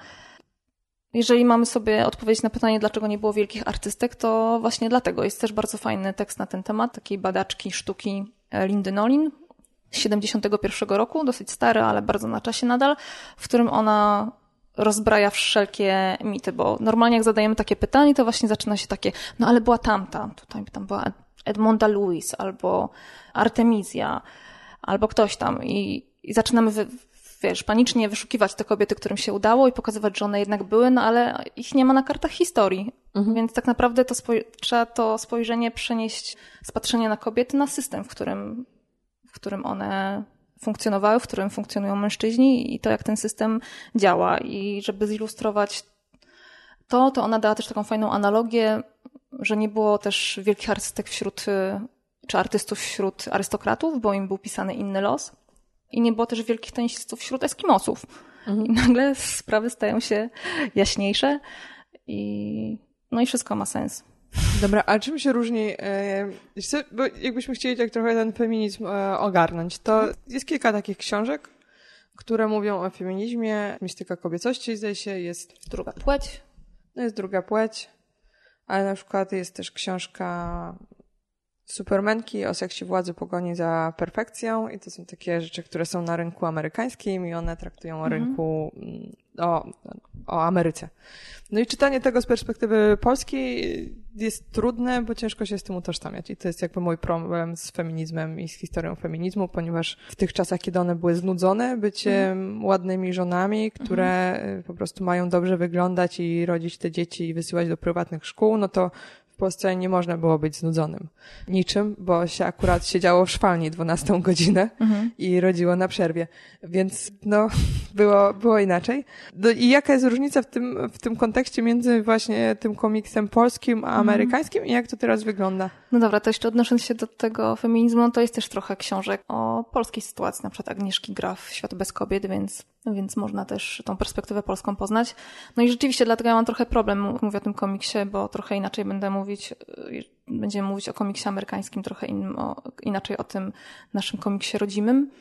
Jeżeli mamy sobie odpowiedzieć na pytanie, dlaczego nie było wielkich artystek, to właśnie dlatego. Jest też bardzo fajny tekst na ten temat, takiej badaczki sztuki e, Lindy Nolin z 71 roku, dosyć stary, ale bardzo na czasie nadal, w którym ona rozbraja wszelkie mity, bo normalnie jak zadajemy takie pytanie, to właśnie zaczyna się takie, no ale była tamta, tutaj tam była Edmonda Lewis, albo Artemizja, albo ktoś tam i, i zaczynamy, wy, wiesz, panicznie wyszukiwać te kobiety, którym się udało i pokazywać, że one jednak były, no ale ich nie ma na kartach historii. Mhm. Więc tak naprawdę to trzeba to spojrzenie przenieść z patrzenia na kobiety na system, w którym, w którym one funkcjonowały, w którym funkcjonują mężczyźni i to, jak ten system działa. I żeby zilustrować to, to ona dała też taką fajną analogię, że nie było też wielkich artystek wśród, czy artystów wśród arystokratów, bo im był pisany inny los. I nie było też wielkich tenisistów wśród Eskimosów. Mhm. I nagle sprawy stają się jaśniejsze i no i wszystko ma sens. Dobra, a czym się różni, e, bo jakbyśmy chcieli tak trochę ten feminizm e, ogarnąć, to jest kilka takich książek, które mówią o feminizmie, mistyka kobiecości, zdaje się, jest... Druga płeć. No jest druga płeć, ale na przykład jest też książka Supermenki o seksie władzy pogoni za perfekcją i to są takie rzeczy, które są na rynku amerykańskim i one traktują o mhm. rynku, mm, o, o Ameryce. No i czytanie tego z perspektywy polskiej jest trudne, bo ciężko się z tym utożsamiać. I to jest jakby mój problem z feminizmem i z historią feminizmu, ponieważ w tych czasach, kiedy one były znudzone bycie mhm. ładnymi żonami, które mhm. po prostu mają dobrze wyglądać i rodzić te dzieci i wysyłać do prywatnych szkół, no to w Polsce nie można było być znudzonym niczym, bo się akurat siedziało w szwalni 12 godzinę mhm. i rodziło na przerwie. Więc no, było, było inaczej. No, I jaka jest różnica w tym, w tym kontekście między właśnie tym komiksem polskim a mhm. amerykańskim mhm. i jak to teraz wygląda? No dobra, to jeszcze odnosząc się do tego feminizmu, no to jest też trochę książek o polskiej sytuacji, na przykład Agnieszki Graf, Świat bez kobiet, więc, więc można też tą perspektywę polską poznać. No i rzeczywiście dlatego ja mam trochę problem, mówię o tym komiksie, bo trochę inaczej będę mówić, y, będziemy mówić o komiksie amerykańskim, trochę innym, o, inaczej o tym naszym komiksie rodzimym.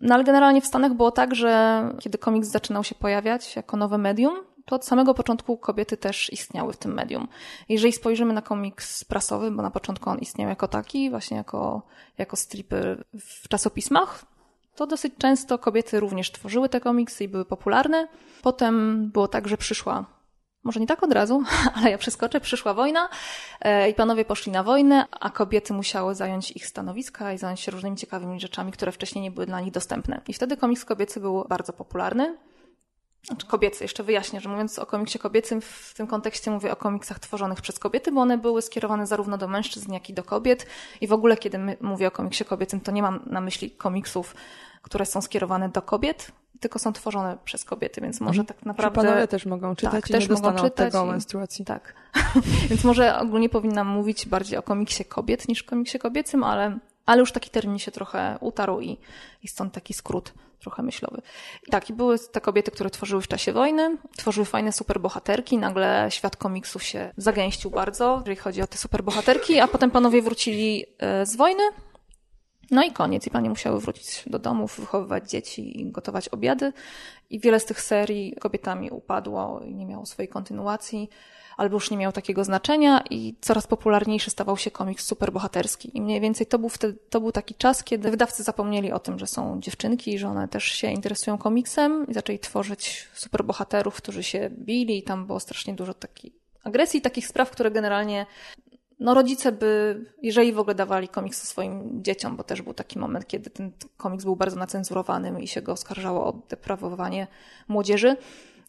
No ale generalnie w Stanach było tak, że kiedy komiks zaczynał się pojawiać jako nowe medium, to od samego początku kobiety też istniały w tym medium. Jeżeli spojrzymy na komiks prasowy, bo na początku on istniał jako taki, właśnie jako, jako stripy w czasopismach, to dosyć często kobiety również tworzyły te komiksy i były popularne. Potem było tak, że przyszła może nie tak od razu, <laughs> ale ja przeskoczę, przyszła wojna e, i panowie poszli na wojnę, a kobiety musiały zająć ich stanowiska i zająć się różnymi ciekawymi rzeczami, które wcześniej nie były dla nich dostępne. I wtedy komiks kobiecy był bardzo popularny. Znaczy kobiecy, jeszcze wyjaśnię, że mówiąc o komiksie kobiecym, w tym kontekście mówię o komiksach tworzonych przez kobiety, bo one były skierowane zarówno do mężczyzn, jak i do kobiet. I w ogóle, kiedy mówię o komiksie kobiecym, to nie mam na myśli komiksów, które są skierowane do kobiet, tylko są tworzone przez kobiety, więc może mhm. tak naprawdę... Czy panowie też mogą czytać tak, i też nie mogą czytać tego i... menstruacji. Tak. <laughs> więc może ogólnie powinnam mówić bardziej o komiksie kobiet niż komiksie kobiecym, ale, ale już taki termin się trochę utarł i, i stąd taki skrót trochę myślowy. I tak, i były te kobiety, które tworzyły w czasie wojny, tworzyły fajne superbohaterki, nagle świat komiksów się zagęścił bardzo, jeżeli chodzi o te superbohaterki, a potem panowie wrócili e, z wojny, no i koniec. I panie musiały wrócić do domów, wychowywać dzieci i gotować obiady. I wiele z tych serii kobietami upadło i nie miało swojej kontynuacji, albo już nie miało takiego znaczenia i coraz popularniejszy stawał się komiks superbohaterski. I mniej więcej to był, wtedy, to był taki czas, kiedy wydawcy zapomnieli o tym, że są dziewczynki, że one też się interesują komiksem i zaczęli tworzyć superbohaterów, którzy się bili i tam było strasznie dużo takiej agresji, takich spraw, które generalnie no rodzice by, jeżeli w ogóle dawali komiksy swoim dzieciom, bo też był taki moment, kiedy ten komiks był bardzo nacenzurowany i się go oskarżało o deprawowanie młodzieży,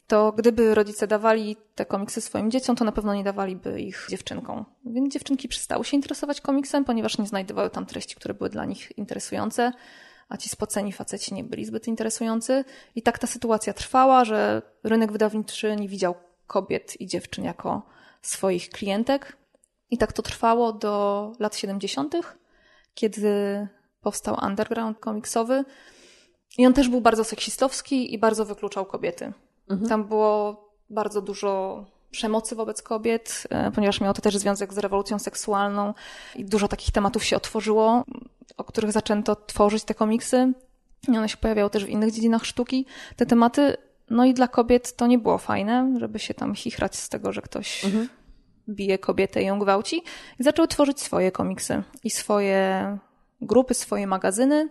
to gdyby rodzice dawali te komiksy swoim dzieciom, to na pewno nie dawaliby ich dziewczynkom. Więc dziewczynki przestały się interesować komiksem, ponieważ nie znajdowały tam treści, które były dla nich interesujące, a ci spoceni faceci nie byli zbyt interesujący. I tak ta sytuacja trwała, że rynek wydawniczy nie widział kobiet i dziewczyn jako swoich klientek, i tak to trwało do lat 70., kiedy powstał underground komiksowy. I on też był bardzo seksistowski i bardzo wykluczał kobiety. Mhm. Tam było bardzo dużo przemocy wobec kobiet, e, ponieważ miało to też związek z rewolucją seksualną i dużo takich tematów się otworzyło, o których zaczęto tworzyć te komiksy. I one się pojawiały też w innych dziedzinach sztuki, te tematy. No i dla kobiet to nie było fajne, żeby się tam chichrać z tego, że ktoś mhm bije kobietę i ją gwałci. I zaczęły tworzyć swoje komiksy i swoje grupy, swoje magazyny.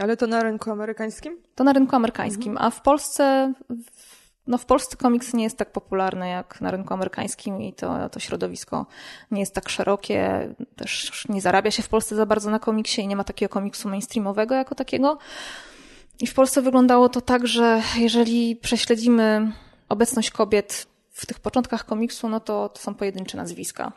Ale to na rynku amerykańskim? To na rynku amerykańskim, mhm. a w Polsce no w Polsce komiks nie jest tak popularny jak na rynku amerykańskim i to, to środowisko nie jest tak szerokie. Też nie zarabia się w Polsce za bardzo na komiksie i nie ma takiego komiksu mainstreamowego jako takiego. I w Polsce wyglądało to tak, że jeżeli prześledzimy obecność kobiet w tych początkach komiksu, no to, to są pojedyncze nazwiska.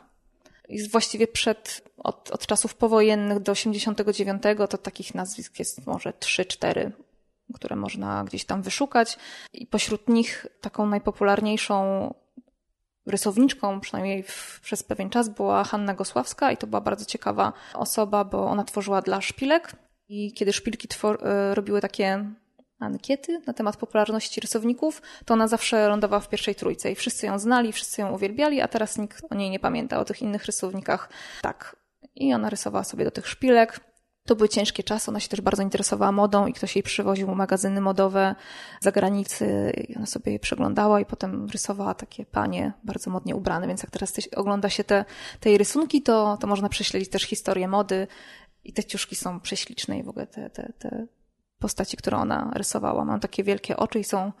I właściwie przed, od, od czasów powojennych do 89 to takich nazwisk jest może 3-4, które można gdzieś tam wyszukać. I pośród nich taką najpopularniejszą rysowniczką, przynajmniej w, przez pewien czas, była Hanna Gosławska i to była bardzo ciekawa osoba, bo ona tworzyła dla szpilek i kiedy szpilki e, robiły takie ankiety na temat popularności rysowników, to ona zawsze lądowała w pierwszej trójce i wszyscy ją znali, wszyscy ją uwielbiali, a teraz nikt o niej nie pamięta, o tych innych rysownikach. Tak. I ona rysowała sobie do tych szpilek. To były ciężkie czasy, ona się też bardzo interesowała modą i ktoś jej przywoził magazyny modowe z zagranicy i ona sobie je przeglądała i potem rysowała takie panie bardzo modnie ubrane, więc jak teraz ogląda się te, te rysunki, to, to można prześledzić też historię mody i te ciuszki są prześliczne i w ogóle te, te, te postaci, które ona rysowała. Mam takie wielkie oczy i są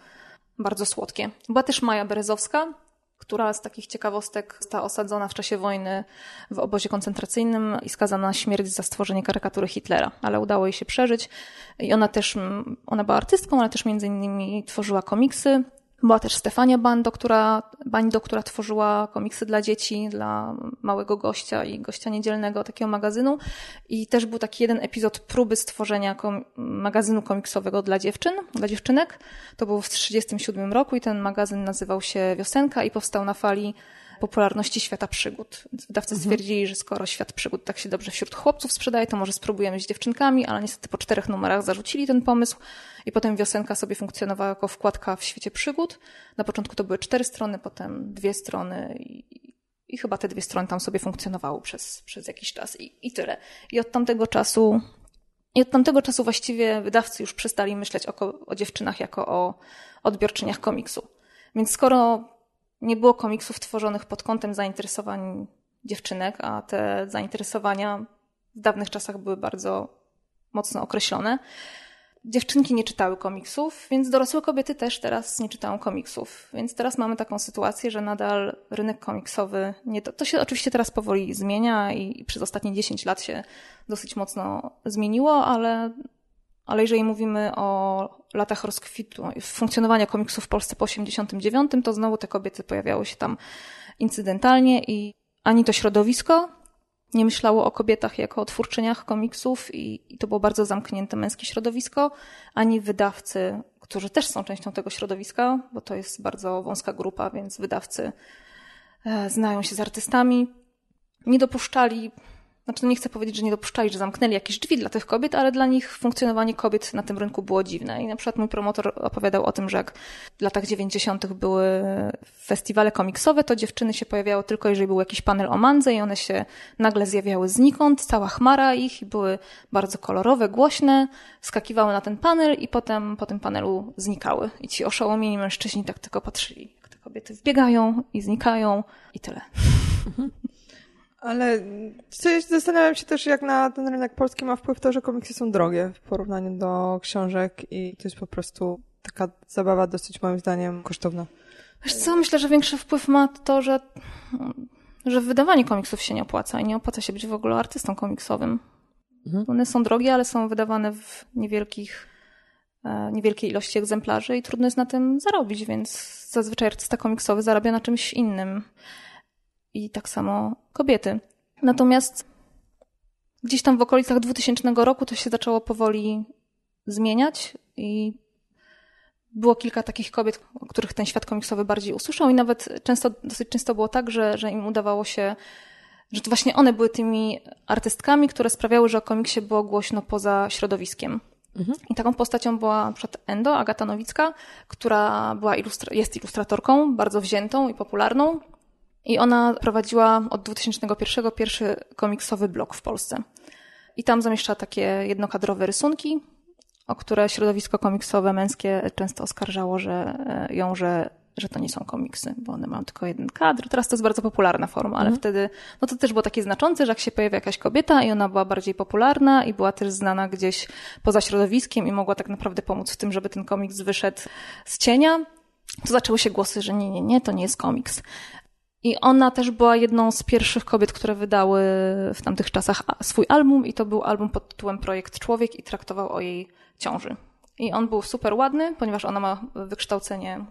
bardzo słodkie. Była też Maja Berezowska, która z takich ciekawostek została osadzona w czasie wojny w obozie koncentracyjnym i skazana na śmierć za stworzenie karykatury Hitlera, ale udało jej się przeżyć. I ona też, ona była artystką, ale też między innymi tworzyła komiksy była też Stefania Bando, która, Bando, która tworzyła komiksy dla dzieci, dla małego gościa i gościa niedzielnego takiego magazynu. I też był taki jeden epizod próby stworzenia kom magazynu komiksowego dla dziewczyn, dla dziewczynek. To było w 1937 roku i ten magazyn nazywał się Wiosenka i powstał na fali popularności świata przygód. Więc wydawcy mhm. stwierdzili, że skoro świat przygód tak się dobrze wśród chłopców sprzedaje, to może spróbujemy z dziewczynkami, ale niestety po czterech numerach zarzucili ten pomysł i potem wiosenka sobie funkcjonowała jako wkładka w świecie przygód. Na początku to były cztery strony, potem dwie strony i, i chyba te dwie strony tam sobie funkcjonowały przez, przez jakiś czas i, i tyle. I od tamtego czasu i od tamtego czasu właściwie wydawcy już przestali myśleć o, o dziewczynach jako o odbiorczyniach komiksu. Więc skoro nie było komiksów tworzonych pod kątem zainteresowań dziewczynek, a te zainteresowania w dawnych czasach były bardzo mocno określone. Dziewczynki nie czytały komiksów, więc dorosłe kobiety też teraz nie czytają komiksów. Więc teraz mamy taką sytuację, że nadal rynek komiksowy, nie to, to się oczywiście teraz powoli zmienia i, przez ostatnie 10 lat się dosyć mocno zmieniło, ale ale jeżeli mówimy o latach rozkwitu, funkcjonowania komiksów w Polsce po 89, to znowu te kobiety pojawiały się tam incydentalnie i ani to środowisko nie myślało o kobietach jako o twórczyniach komiksów i, i to było bardzo zamknięte męskie środowisko, ani wydawcy, którzy też są częścią tego środowiska, bo to jest bardzo wąska grupa, więc wydawcy e, znają się z artystami, nie dopuszczali znaczy, no nie chcę powiedzieć, że nie dopuszczali, że zamknęli jakieś drzwi dla tych kobiet, ale dla nich funkcjonowanie kobiet na tym rynku było dziwne. I na przykład mój promotor opowiadał o tym, że jak w latach 90. były festiwale komiksowe, to dziewczyny się pojawiały tylko, jeżeli był jakiś panel o mandze i one się nagle zjawiały znikąd, cała chmara ich były bardzo kolorowe, głośne, skakiwały na ten panel i potem po tym panelu znikały. I ci oszołomieni mężczyźni tak tylko patrzyli, jak te kobiety wbiegają i znikają i tyle. <laughs> Ale zastanawiam się też, jak na ten rynek polski ma wpływ to, że komiksy są drogie w porównaniu do książek i to jest po prostu taka zabawa dosyć moim zdaniem kosztowna. Wiesz co, myślę, że większy wpływ ma to, że, że wydawanie komiksów się nie opłaca i nie opłaca się być w ogóle artystą komiksowym. Mhm. One są drogie, ale są wydawane w niewielkich, e, niewielkiej ilości egzemplarzy i trudno jest na tym zarobić, więc zazwyczaj artysta komiksowy zarabia na czymś innym i tak samo kobiety. Natomiast gdzieś tam w okolicach 2000 roku to się zaczęło powoli zmieniać i było kilka takich kobiet, o których ten świat komiksowy bardziej usłyszał i nawet często, dosyć często było tak, że, że im udawało się, że to właśnie one były tymi artystkami, które sprawiały, że o komiksie było głośno poza środowiskiem. Mhm. I taką postacią była przykład Endo, Agata Nowicka, która była ilustra- jest ilustratorką, bardzo wziętą i popularną. I ona prowadziła od 2001 pierwszy komiksowy blog w Polsce. I tam zamieszcza takie jednokadrowe rysunki, o które środowisko komiksowe męskie często oskarżało, że e, ją, że, że to nie są komiksy, bo one mają tylko jeden kadr. Teraz to jest bardzo popularna forma, ale mhm. wtedy, no to też było takie znaczące, że jak się pojawia jakaś kobieta i ona była bardziej popularna i była też znana gdzieś poza środowiskiem i mogła tak naprawdę pomóc w tym, żeby ten komiks wyszedł z cienia, to zaczęły się głosy, że nie, nie, nie, to nie jest komiks. I ona też była jedną z pierwszych kobiet, które wydały w tamtych czasach swój album i to był album pod tytułem Projekt Człowiek i traktował o jej ciąży. I on był super ładny, ponieważ ona ma wykształcenie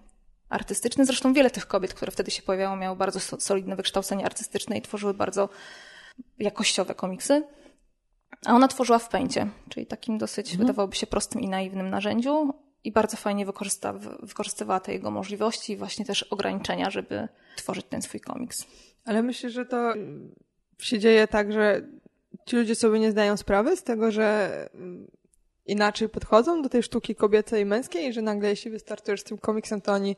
artystyczne. Zresztą wiele tych kobiet, które wtedy się pojawiały, miało bardzo solidne wykształcenie artystyczne i tworzyły bardzo jakościowe komiksy. A ona tworzyła w pęcie, czyli takim dosyć, mhm. wydawałoby się, prostym i naiwnym narzędziu i bardzo fajnie wykorzystywała te jego możliwości i właśnie też ograniczenia, żeby tworzyć ten swój komiks. Ale myślę, że to się dzieje tak, że ci ludzie sobie nie zdają sprawy z tego, że inaczej podchodzą do tej sztuki kobiecej i męskiej, i że nagle jeśli wystartujesz z tym komiksem, to oni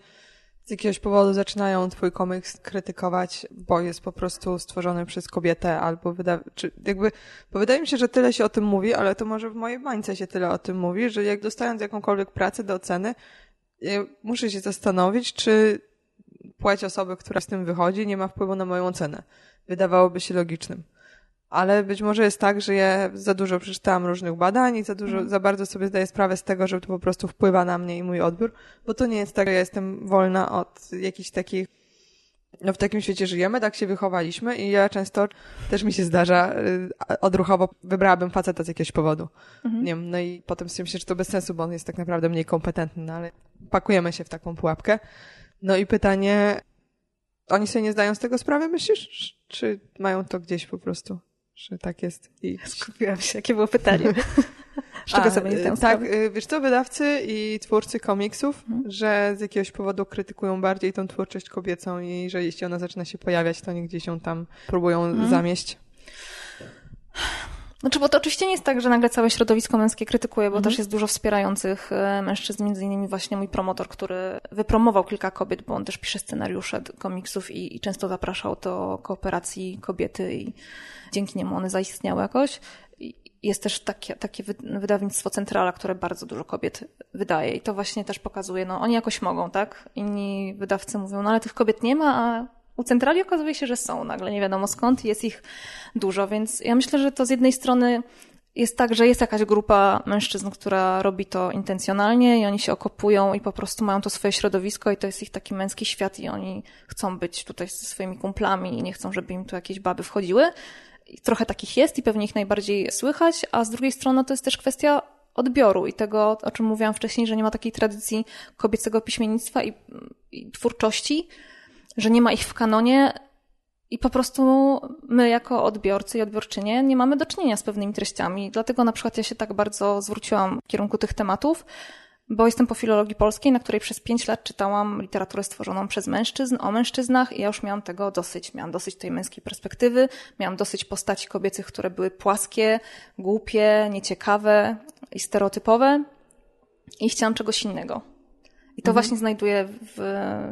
z jakiegoś powodu zaczynają twój komiks krytykować, bo jest po prostu stworzony przez kobietę albo wyda... czy jakby, bo wydaje mi się, że tyle się o tym mówi, ale to może w mojej bańce się tyle o tym mówi, że jak dostając jakąkolwiek pracę do oceny, muszę się zastanowić, czy płeć osoby, która z tym wychodzi, nie ma wpływu na moją ocenę. Wydawałoby się logicznym ale być może jest tak, że ja za dużo przeczytałam różnych badań i za dużo, mm. za bardzo sobie zdaję sprawę z tego, że to po prostu wpływa na mnie i mój odbiór, bo to nie jest tak, że ja jestem wolna od jakichś takich no w takim świecie żyjemy, tak się wychowaliśmy i ja często też mi się zdarza y, odruchowo wybrałabym faceta z jakiegoś powodu. Mhm. Nie wiem, no i potem sobie myślę, że to bez sensu, bo on jest tak naprawdę mniej kompetentny, no ale pakujemy się w taką pułapkę. No i pytanie, oni sobie nie zdają z tego sprawy, myślisz? Czy mają to gdzieś po prostu? Że tak jest. I skupiłam się, jakie było pytanie. <laughs> Z czego sobie nie Tak, sprawy? Y, wiesz co, wydawcy i twórcy komiksów, hmm. że z jakiegoś powodu krytykują bardziej tą twórczość kobiecą i że jeśli ona zaczyna się pojawiać, to nie gdzieś ją tam próbują hmm. zamieść. Znaczy, bo to oczywiście nie jest tak, że nagle całe środowisko męskie krytykuje, bo mhm. też jest dużo wspierających e, mężczyzn, między innymi właśnie mój promotor, który wypromował kilka kobiet, bo on też pisze scenariusze komiksów i, i często zapraszał do kooperacji kobiety i dzięki niemu one zaistniały jakoś. Jest też takie, takie wydawnictwo Centrala, które bardzo dużo kobiet wydaje i to właśnie też pokazuje, no oni jakoś mogą, tak? Inni wydawcy mówią, no ale tych kobiet nie ma, a u centrali okazuje się, że są nagle, nie wiadomo skąd, jest ich dużo, więc ja myślę, że to z jednej strony jest tak, że jest jakaś grupa mężczyzn, która robi to intencjonalnie i oni się okopują i po prostu mają to swoje środowisko i to jest ich taki męski świat i oni chcą być tutaj ze swoimi kumplami i nie chcą, żeby im tu jakieś baby wchodziły. Trochę takich jest i pewnie ich najbardziej słychać, a z drugiej strony to jest też kwestia odbioru i tego, o czym mówiłam wcześniej, że nie ma takiej tradycji kobiecego piśmiennictwa i, i twórczości, że nie ma ich w kanonie i po prostu my jako odbiorcy i odbiorczynie nie mamy do czynienia z pewnymi treściami. Dlatego na przykład ja się tak bardzo zwróciłam w kierunku tych tematów, bo jestem po filologii polskiej, na której przez pięć lat czytałam literaturę stworzoną przez mężczyzn, o mężczyznach i ja już miałam tego dosyć. Miałam dosyć tej męskiej perspektywy, miałam dosyć postaci kobiecych, które były płaskie, głupie, nieciekawe i stereotypowe i chciałam czegoś innego. I to mhm. właśnie znajduję w,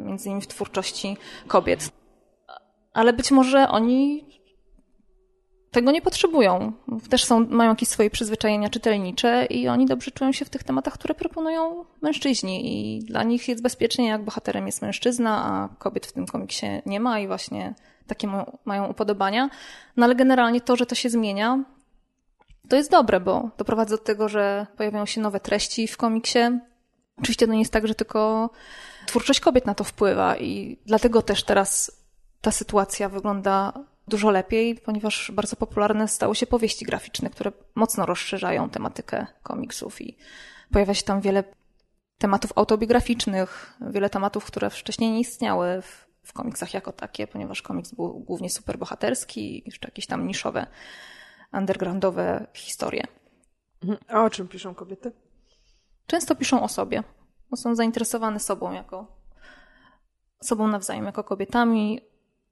między innymi w twórczości kobiet. Ale być może oni tego nie potrzebują. Też są, mają jakieś swoje przyzwyczajenia czytelnicze i oni dobrze czują się w tych tematach, które proponują mężczyźni. I dla nich jest bezpiecznie, jak bohaterem jest mężczyzna, a kobiet w tym komiksie nie ma i właśnie takie mają upodobania. No ale generalnie to, że to się zmienia, to jest dobre, bo doprowadza do tego, że pojawiają się nowe treści w komiksie. Oczywiście to nie jest tak, że tylko twórczość kobiet na to wpływa i dlatego też teraz ta sytuacja wygląda dużo lepiej, ponieważ bardzo popularne stały się powieści graficzne, które mocno rozszerzają tematykę komiksów i pojawia się tam wiele tematów autobiograficznych, wiele tematów, które wcześniej nie istniały w, w komiksach jako takie, ponieważ komiks był głównie superbohaterski i jeszcze jakieś tam niszowe, undergroundowe historie. Mhm. A o czym piszą kobiety? Często piszą o sobie, bo są zainteresowane sobą jako sobą nawzajem, jako kobietami.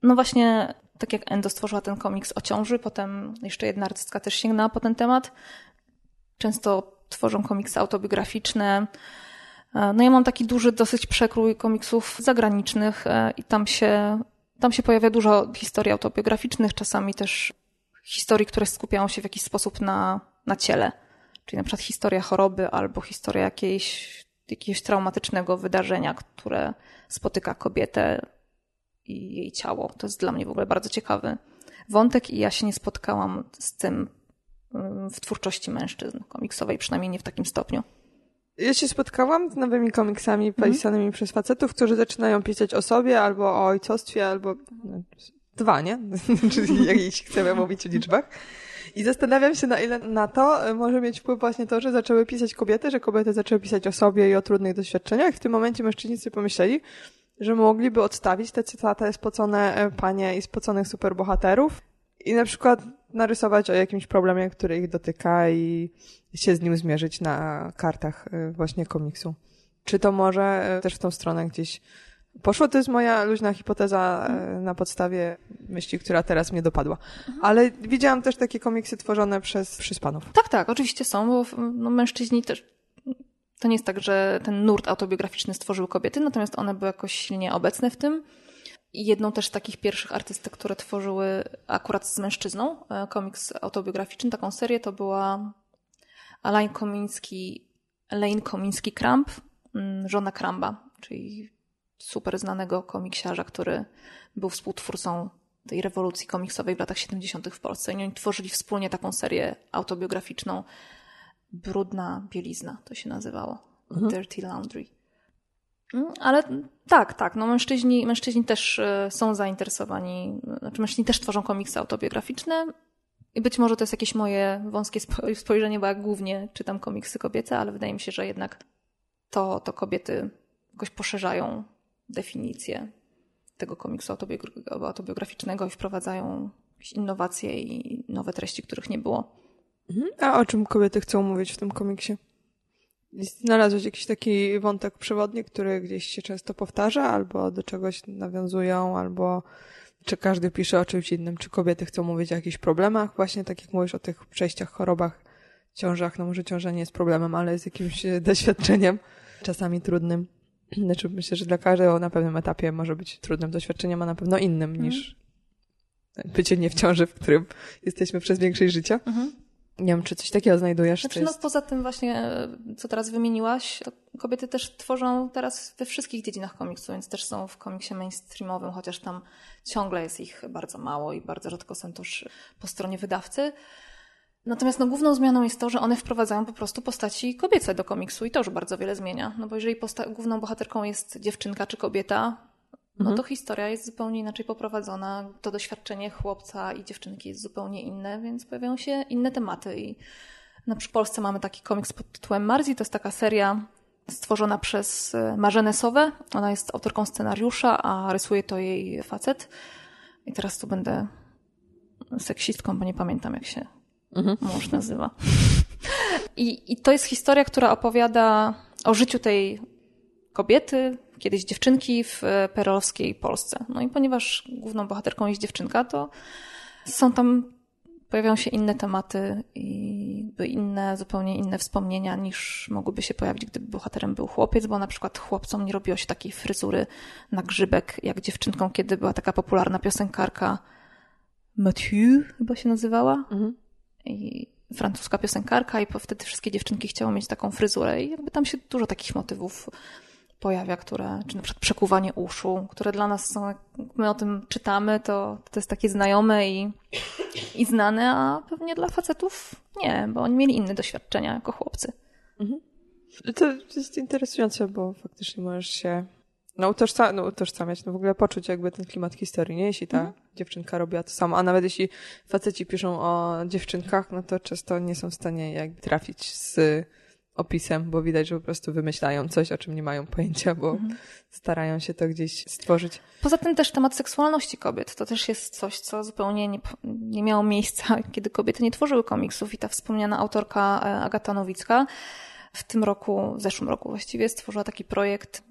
No właśnie tak jak Endo stworzyła ten komiks o ciąży, potem jeszcze jedna artystka też sięgnęła po ten temat. Często tworzą komiksy autobiograficzne. E, no ja mam taki duży dosyć przekrój komiksów zagranicznych e, i tam się, tam się pojawia dużo historii autobiograficznych, czasami też historii, które skupiają się w jakiś sposób na, na ciele. Czyli na przykład historia choroby albo historia jakiejś, jakiegoś traumatycznego wydarzenia, które spotyka kobietę i jej ciało. To jest dla mnie w ogóle bardzo ciekawy wątek i ja się nie spotkałam z tym mm, w twórczości mężczyzn komiksowej, przynajmniej nie w takim stopniu. Ja się spotkałam z nowymi komiksami mhm. pisanymi mm. przez facetów, którzy zaczynają pisać o sobie albo o ojcostwie, albo no, dwa, nie? <laughs> Czyli <laughs> jeśli chcemy mówić o liczbach. I zastanawiam się, na ile na to e, może mieć wpływ właśnie to, że zaczęły pisać kobiety, że kobiety zaczęły pisać o sobie i o trudnych doświadczeniach. W tym momencie mężczyźni sobie pomyśleli, że mogliby odstawić te cytaty spocone e, panie i spoconych superbohaterów i na przykład narysować o jakimś problemie, który ich dotyka i się z nim zmierzyć na kartach e, właśnie komiksu. Czy to może e, też w tą stronę gdzieś poszło? To jest moja luźna hipoteza na podstawie myśli, która teraz mnie dopadła. Mhm. Ale widziałam też takie komiksy tworzone przez, przez panów. Tak, tak, oczywiście są, bo no, mężczyźni też to nie jest tak, że ten nurt autobiograficzny stworzyły kobiety, natomiast one były jakoś silnie obecne w tym. Jedną też z takich pierwszych artystek, które tworzyły akurat z mężczyzną e, komiks autobiograficzny, taką serię, to była Alain Komiński, Lane Komiński-Kramp, mm, żona Kramba, czyli super znanego komiksiarza, który był współtwórcą tej rewolucji komiksowej w latach 70. w Polsce. I oni tworzyli wspólnie taką serię autobiograficzną brudna bielizna, to się nazywało. Mhm. Dirty laundry. Mm, ale tak, tak, no mężczyźni, mężczyźni też e, są zainteresowani, znaczy mężczyźni też tworzą komiksy autobiograficzne i być może to jest jakieś moje wąskie <laughs> spojrzenie, bo ja głównie czytam komiksy kobiece, ale wydaje mi się, że jednak to, to kobiety jakoś poszerzają definicję tego komiksu autobiograficznego i wprowadzają jakieś innowacje i nowe treści, których nie było. Mhm. A o czym kobiety chcą mówić w tym komiksie? Znalazłeś jakiś taki wątek przewodni, który gdzieś się często powtarza, albo do czegoś nawiązują, albo czy każdy pisze o czymś innym? Czy kobiety chcą mówić o jakichś problemach? Właśnie tak jak mówisz o tych przejściach, chorobach, ciążach. No może ciąża nie jest problemem, ale jest jakimś e, <laughs> doświadczeniem, czasami trudnym. <clears throat> Znaczy myślę, że dla każdego na pewnym etapie może być trudnym doświadczeniem, a na pewno innym mhm. niż bycie nie w ciąży, w którym jesteśmy przez większość życia. Mhm. Nie wiem, czy coś takiego znajdujesz? Znaczy, no, poza tym właśnie, e, co teraz wymieniłaś, to kobiety też tworzą teraz we wszystkich dziedzinach komiksu, więc też są w komiksie mainstreamowym, chociaż tam ciągle jest ich bardzo mało i bardzo rzadko są też po stronie wydawcy. Natomiast no, główną zmianą jest to, że one wprowadzają po prostu postaci kobiece do komiksu i to już bardzo wiele zmienia. No bo jeżeli główną bohaterką jest dziewczynka czy kobieta, no mhm. to historia jest zupełnie inaczej poprowadzona. To doświadczenie chłopca i dziewczynki jest zupełnie inne, więc pojawiają się inne tematy i No, przy Polsce mamy taki komiks pod tytułem Marzi. To jest taka seria stworzona przez e, Marzenę Sowę. Ona jest autorką scenariusza, a rysuje to jej facet. I teraz tu będę seksistką, bo nie pamiętam jak się mhm. mąż nazywa. I, I to jest historia, która opowiada o życiu tej kobiety, kiedyś dziewczynki w e, perolowskiej Polsce. No i ponieważ główną bohaterką jest dziewczynka, to są tam, pojawiają się inne tematy i inne, zupełnie inne wspomnienia niż mogłyby się pojawić, gdyby bohaterem był chłopiec, bo na przykład chłopcom nie robiło się takiej fryzury na grzybek jak dziewczynkom, kiedy była taka popularna piosenkarka Mathieu chyba się nazywała. Mhm. I francuska piosenkarka i wtedy wszystkie dziewczynki chciały mieć taką fryzurę i jakby tam się dużo takich motywów pojawia, które, czy na przykład przekuwanie uszu, które dla nas są, jak my o tym czytamy, to, to jest takie znajome i, i znane, a pewnie dla facetów nie, bo oni mieli inne doświadczenia jako chłopcy. Mhm. To jest interesujące, bo faktycznie możesz się no, utożsa no, utożsamiać, no w ogóle poczuć jakby ten klimat historii, nie? Jeśli ta mhm. dziewczynka robiła to samo, a nawet jeśli faceci piszą o dziewczynkach, no to często nie są w stanie jakby trafić z opisem, bo widać, że po prostu wymyślają coś, o czym nie mają pojęcia, bo mhm. starają się to gdzieś stworzyć. Poza tym też temat seksualności kobiet. To też jest coś, co zupełnie nie, nie miało miejsca, <laughs> kiedy kobiety nie tworzyły komiksów i ta wspomniana autorka e, Agata Nowicka w tym roku, w zeszłym roku właściwie, stworzyła taki projekt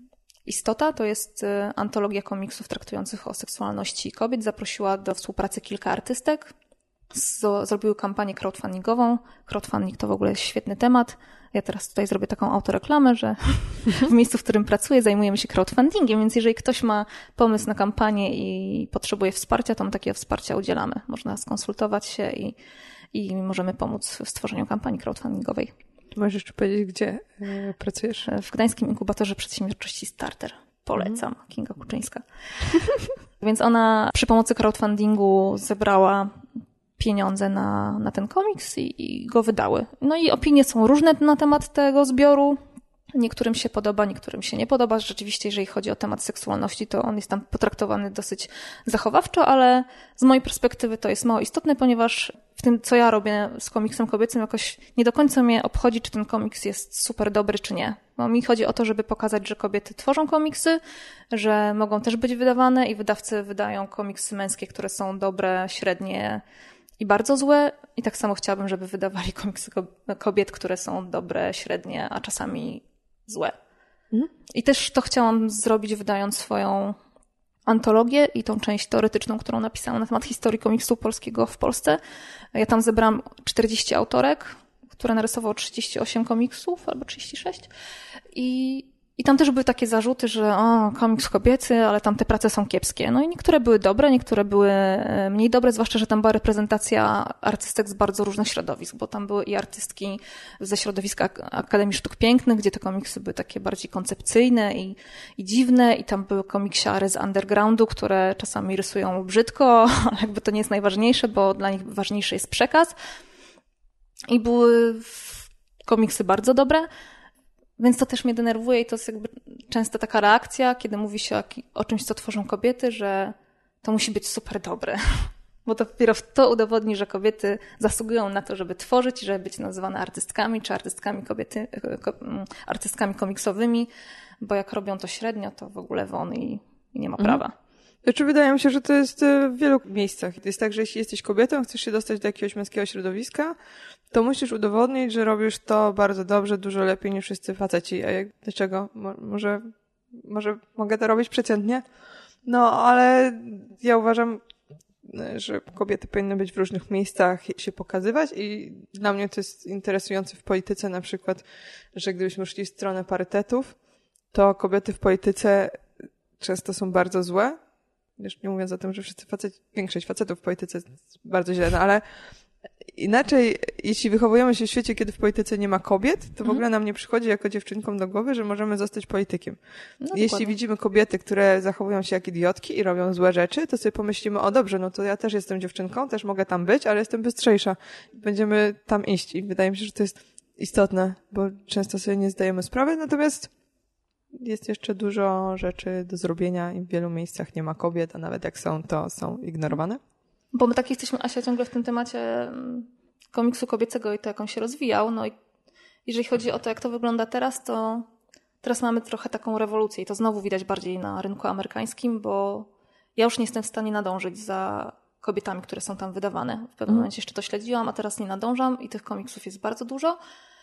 Istota to jest e, antologia komiksów traktujących o seksualności kobiet. Zaprosiła do współpracy kilka artystek. Zrobiły kampanię crowdfundingową. Crowdfunding to w ogóle świetny temat. Ja teraz tutaj zrobię taką autoreklamę, że w miejscu, w którym pracuję, zajmujemy się crowdfundingiem, więc jeżeli ktoś ma pomysł na kampanię i potrzebuje wsparcia, to my takiego wsparcia udzielamy. Można skonsultować się i, i możemy pomóc w stworzeniu kampanii crowdfundingowej. Możesz jeszcze powiedzieć, gdzie e, pracujesz? W Gdańskim Inkubatorze Przedsiębiorczości Starter. Polecam. Mhm. Kinga Kuczyńska. <laughs> Więc ona przy pomocy crowdfundingu zebrała pieniądze na, na ten komiks i, i go wydały. No i opinie są różne na temat tego zbioru. Niektórym się podoba, niektórym się nie podoba. Rzeczywiście, jeżeli chodzi o temat seksualności, to on jest tam potraktowany dosyć zachowawczo, ale z mojej perspektywy to jest mało istotne, ponieważ w tym, co ja robię z komiksem kobiecym, jakoś nie do końca mnie obchodzi, czy ten komiks jest super dobry, czy nie. Bo mi chodzi o to, żeby pokazać, że kobiety tworzą komiksy, że mogą też być wydawane i wydawcy wydają komiksy męskie, które są dobre, średnie, i bardzo złe. I tak samo chciałabym, żeby wydawali <laughs> komiksy kobiet, które są dobre, średnie, a czasami złe. Mhm. I też to chciałam zrobić, wydając swoją antologię i tą część teoretyczną, którą napisałam na temat historii komiksu polskiego w Polsce. Ja tam zebrałam 40 autorek, które narysowało 38 komiksów albo 36. I i tam też były takie zarzuty, że o, komiks kobiecy, ale tam te prace są kiepskie. No i niektóre były dobre, niektóre były e, mniej dobre, zwłaszcza, że tam była reprezentacja artystek z bardzo różnych środowisk, bo tam były i artystki ze środowiska Akademii Sztuk Pięknych, gdzie te komiksy były takie bardziej koncepcyjne i, i dziwne, i tam były komiksiary z undergroundu, które czasami rysują brzydko, <laughs> ale jakby to nie jest najważniejsze, bo dla nich ważniejszy jest przekaz. I były komiksy bardzo dobre, więc to też mnie denerwuje i to jest jakby często taka reakcja, kiedy mówi się o, o czymś, co tworzą kobiety, że to musi być super dobre. <laughs> Bo to dopiero to udowodni, że kobiety zasługują na to, żeby tworzyć i żeby być nazywane artystkami, czy artystkami kobiety, mm, artystkami komiksowymi, bo jak robią to średnio, to w ogóle won i, i nie ma mhm. Znaczy, wydaje mi się, że to jest e, w wielu miejscach. To jest tak, że jeśli jesteś kobietą, chcesz się dostać do jakiegoś męskiego środowiska, to musisz udowodnić, że robisz to bardzo dobrze, dużo lepiej niż wszyscy faceci. A jak, dlaczego? może, może mogę to robić przeciętnie? No, ale ja uważam, że kobiety powinny być w różnych miejscach się pokazywać i dla mnie to jest interesujące w polityce na przykład, że gdybyśmy szli w stronę parytetów, to kobiety w polityce często są bardzo złe, już nie mówiąc o tym, że wszyscy facet, większość facetów w polityce jest bardzo źle, no ale inaczej, jeśli wychowujemy się w świecie, kiedy w polityce nie ma kobiet, to w mhm. ogóle nam nie przychodzi jako dziewczynkom do głowy, że możemy zostać politykiem. No, jeśli dokładnie. widzimy kobiety, które zachowują się jak idiotki i robią złe rzeczy, to sobie pomyślimy, o dobrze, no to ja też jestem dziewczynką, też mogę tam być, ale jestem bystrzejsza. Będziemy tam iść i wydaje mi się, że to jest istotne, bo często sobie nie zdajemy sprawy, natomiast jest jeszcze dużo rzeczy do zrobienia i w wielu miejscach nie ma kobiet, a nawet jak są, to są ignorowane. Bo my tak jesteśmy, Asia, ciągle w tym temacie mm, komiksu kobiecego i to, jak on się rozwijał. No i jeżeli chodzi o to, jak to wygląda teraz, to teraz mamy trochę taką rewolucję i to znowu widać bardziej na rynku amerykańskim, bo ja już nie jestem w stanie nadążyć za kobietami, które są tam wydawane. W pewnym mm. momencie jeszcze to śledziłam, a teraz nie nadążam i tych komiksów jest bardzo dużo.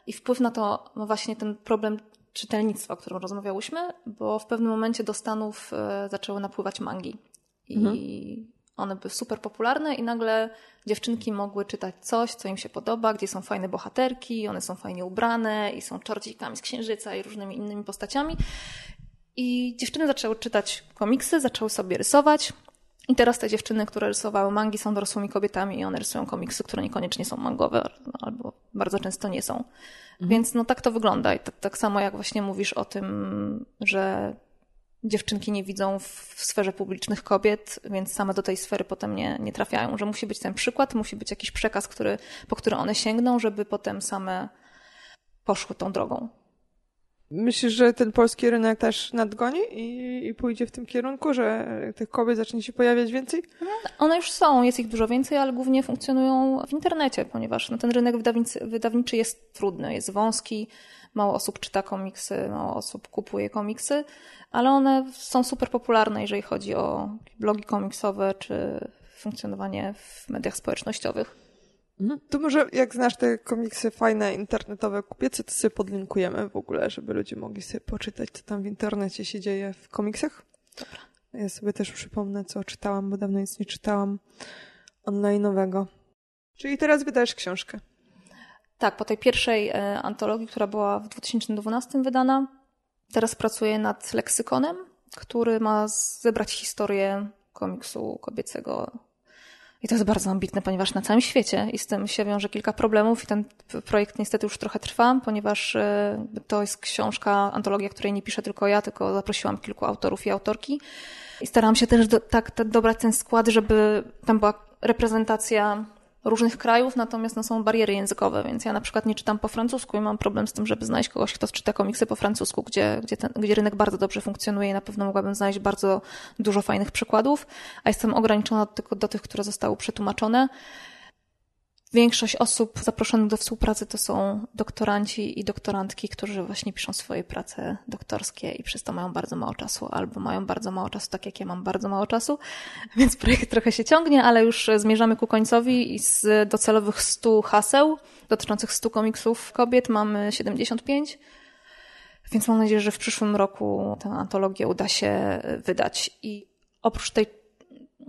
I wpływ na to ma właśnie ten problem czytelnictwa, o którym rozmawiałyśmy, bo w pewnym momencie do Stanów e, zaczęły napływać mangi. I mhm. one były super popularne i nagle dziewczynki mogły czytać coś, co im się podoba, gdzie są fajne bohaterki, one są fajnie ubrane i są czorcikami z księżyca i różnymi innymi postaciami. I dziewczyny zaczęły czytać komiksy, zaczęły sobie rysować. I teraz te dziewczyny, które rysowały mangi, są dorosłymi kobietami i one rysują komiksy, które niekoniecznie są mangowe, albo bardzo często nie są. Mhm. Więc no tak to wygląda. I tak, tak samo jak właśnie mówisz o tym, że dziewczynki nie widzą w, w sferze publicznych kobiet, więc same do tej sfery potem nie, nie trafiają. Że musi być ten przykład, musi być jakiś przekaz, który, po który one sięgną, żeby potem same poszły tą drogą. Myślisz, że ten polski rynek też nadgoni i, i, pójdzie w tym kierunku, że tych kobiet zacznie się pojawiać więcej? One już są, jest ich dużo więcej, ale głównie funkcjonują w internecie, ponieważ no, ten rynek wydawniczy, wydawniczy jest trudny, jest wąski, mało osób czyta komiksy, mało osób kupuje komiksy, ale one są super popularne, jeżeli chodzi o blogi komiksowe czy funkcjonowanie w mediach społecznościowych. Mhm. To może jak znasz te komiksy fajne, internetowe, kupiece, to sobie podlinkujemy w ogóle, żeby ludzie mogli sobie poczytać, co tam w internecie się dzieje w komiksach. Dobra. Ja sobie też przypomnę, co czytałam, bo dawno nic nie czytałam online'owego. Czyli teraz wydajesz książkę. Tak, po tej pierwszej e, antologii, która była w 2012 wydana, teraz pracuję nad leksykonem, który ma zebrać historię komiksu kobiecego i to jest bardzo ambitne, ponieważ na całym świecie i z tym się wiąże kilka problemów i ten projekt niestety już trochę trwa, ponieważ e, to jest książka, antologia, której nie piszę tylko ja, tylko zaprosiłam kilku autorów i autorki. I starałam się też do, tak, tak dobrać ten skład, żeby tam była reprezentacja różnych krajów, natomiast no, są bariery językowe, więc ja na przykład nie czytam po francusku i mam problem z tym, żeby znaleźć kogoś, kto czyta komiksy po francusku, gdzie, gdzie, ten, gdzie rynek bardzo dobrze funkcjonuje i na pewno mogłabym znaleźć bardzo dużo fajnych przykładów, a jestem ograniczona tylko do tych, które zostały przetłumaczone. Większość osób zaproszonych do współpracy to są doktoranci i doktorantki, którzy właśnie piszą swoje prace doktorskie i przez to mają bardzo mało czasu, albo mają bardzo mało czasu, tak jak ja mam bardzo mało czasu, <laughs> więc projekt trochę się ciągnie, ale już zmierzamy ku końcowi i z docelowych 100 haseł dotyczących 100 komiksów kobiet mamy 75. Więc mam nadzieję, że w przyszłym roku tę antologię uda się wydać. I oprócz tej,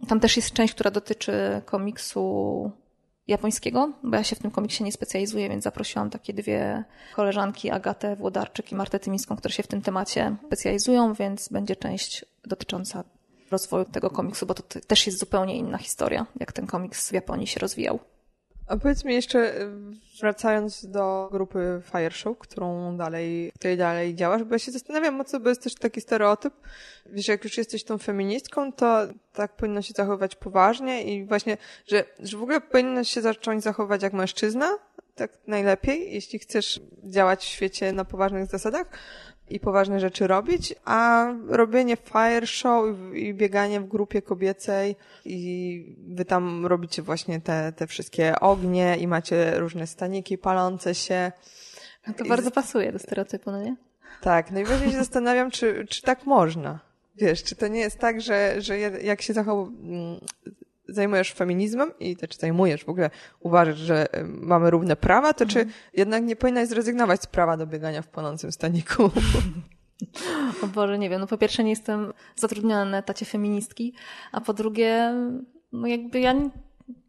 tam też jest część, która dotyczy komiksu japońskiego, bo ja się w tym komiksie nie specjalizuję, więc zaprosiłam takie dwie koleżanki, Agatę Włodarczyk i Martę Tymińską, które się w tym temacie specjalizują, więc będzie część dotycząca rozwoju tego komiksu, bo to też jest zupełnie inna historia, jak ten komiks w Japonii się rozwijał. A powiedz mi jeszcze, wracając do grupy Fire Show, którą dalej, której dalej działasz, bo ja się zastanawiam mocno, bo jest też taki stereotyp, wiesz, jak już jesteś tą feministką, to tak powinno się zachowywać poważnie i właśnie, że, że w ogóle powinno się zacząć zachowywać jak mężczyzna, tak najlepiej, jeśli chcesz działać w świecie na poważnych zasadach, i poważne rzeczy robić, a robienie fire show i bieganie w grupie kobiecej i wy tam robicie właśnie te, te wszystkie ognie i macie różne staniki palące się. No to I bardzo pasuje do stereotypu, no nie? Tak, no i właśnie się zastanawiam, czy, czy tak można. Wiesz, czy to nie jest tak, że, że jak się zachow zajmujesz feminizmem i czy zajmujesz w ogóle, uważasz, że mamy równe prawa, to mhm. czy jednak nie powinnaś zrezygnować z prawa do biegania w płonącym staniku? <laughs> O Boże, nie wiem. No po pierwsze nie jestem zatrudniona na etacie feministki, a po drugie, no jakby ja nie,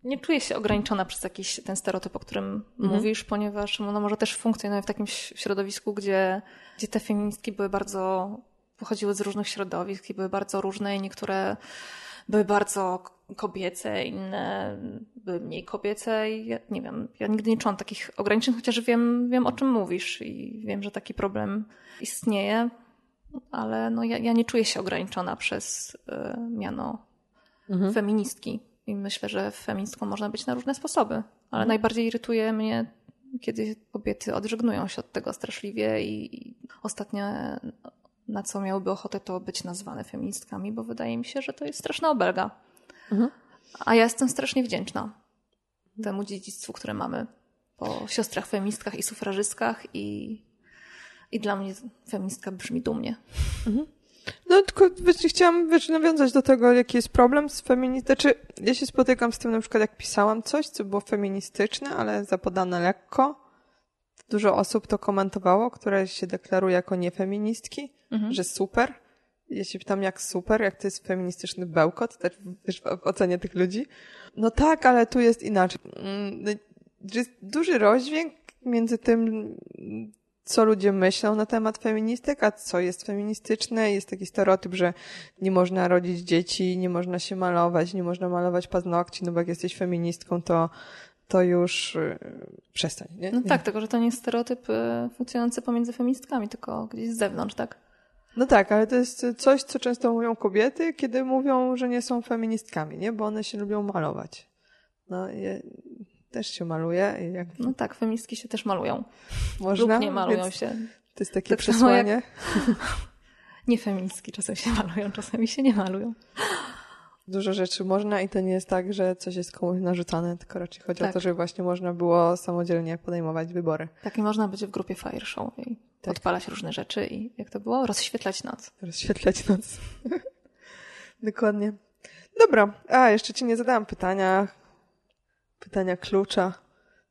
nie czuję się ograniczona przez jakiś ten stereotyp, o którym mhm. mówisz, ponieważ no może też funkcjonuję w takim środowisku, gdzie, gdzie te feministki były bardzo, pochodziły z różnych środowisk i były bardzo różne i niektóre były bardzo kobiece, inne były mniej kobiece i ja, nie wiem, ja nigdy nie czułam takich ograniczeń, chociaż wiem, wiem o czym mówisz i wiem, że taki problem istnieje, ale no ja, ja nie czuję się ograniczona przez y, miano mhm. feministki i myślę, że feministką można być na różne sposoby, ale mhm. najbardziej irytuje mnie kiedy kobiety odżegnują się od tego straszliwie i ostatnio na co miałyby ochotę to być nazwane feministkami, bo wydaje mi się, że to jest straszna obelga. Mhm. A ja jestem strasznie wdzięczna temu dziedzictwu, które mamy. po siostrach feministkach i sufrażystkach i, i dla mnie feministka brzmi dumnie. No tylko chciałam wiesz, nawiązać do tego, jaki jest problem z feministą. Znaczy, ja się spotykam z tym na przykład, jak pisałam coś, co było feministyczne, ale zapodane lekko. Dużo osób to komentowało, które się deklaruje jako niefeministki, że super. Ja się pytam, jak super, jak to jest feministyczny bełkot, też wiesz, w ocenie tych ludzi. No tak, ale tu jest inaczej. Mm, no, Jest duży rozdźwięk między tym, co ludzie myślą na temat feministek, a co jest feministyczne. Jest taki stereotyp, że nie można rodzić dzieci, nie można się malować, nie można malować paznokci, no bo jak jesteś feministką, to, to już yy, przestań, nie? No tak, tylko że to nie jest stereotyp y, funkcjonujący pomiędzy feministkami, tylko gdzieś z zewnątrz, tak? No tak, ale to jest coś, co często mówią kobiety, kiedy mówią, że nie są feministkami, nie? Bo one się lubią malować. No, ja też się maluję i jak No tak, feministki się też malują. można. Lub nie malują więc się. To jest takie Tak przesłanie. <laughs> Nie feministki czasem się malują, czasami się nie malują. Dużo rzeczy można i to nie jest tak, że coś jest komuś narzucane, tylko raczej chodzi o Tak. to, żeby właśnie można było samodzielnie podejmować wybory. Tak i można być w grupie Fire Show i Tak. podpalać różne rzeczy i jak to było? Rozświetlać noc. Rozświetlać noc. <laughs> Dokładnie. Dobra, a jeszcze ci nie zadałam pytania. Pytania klucza.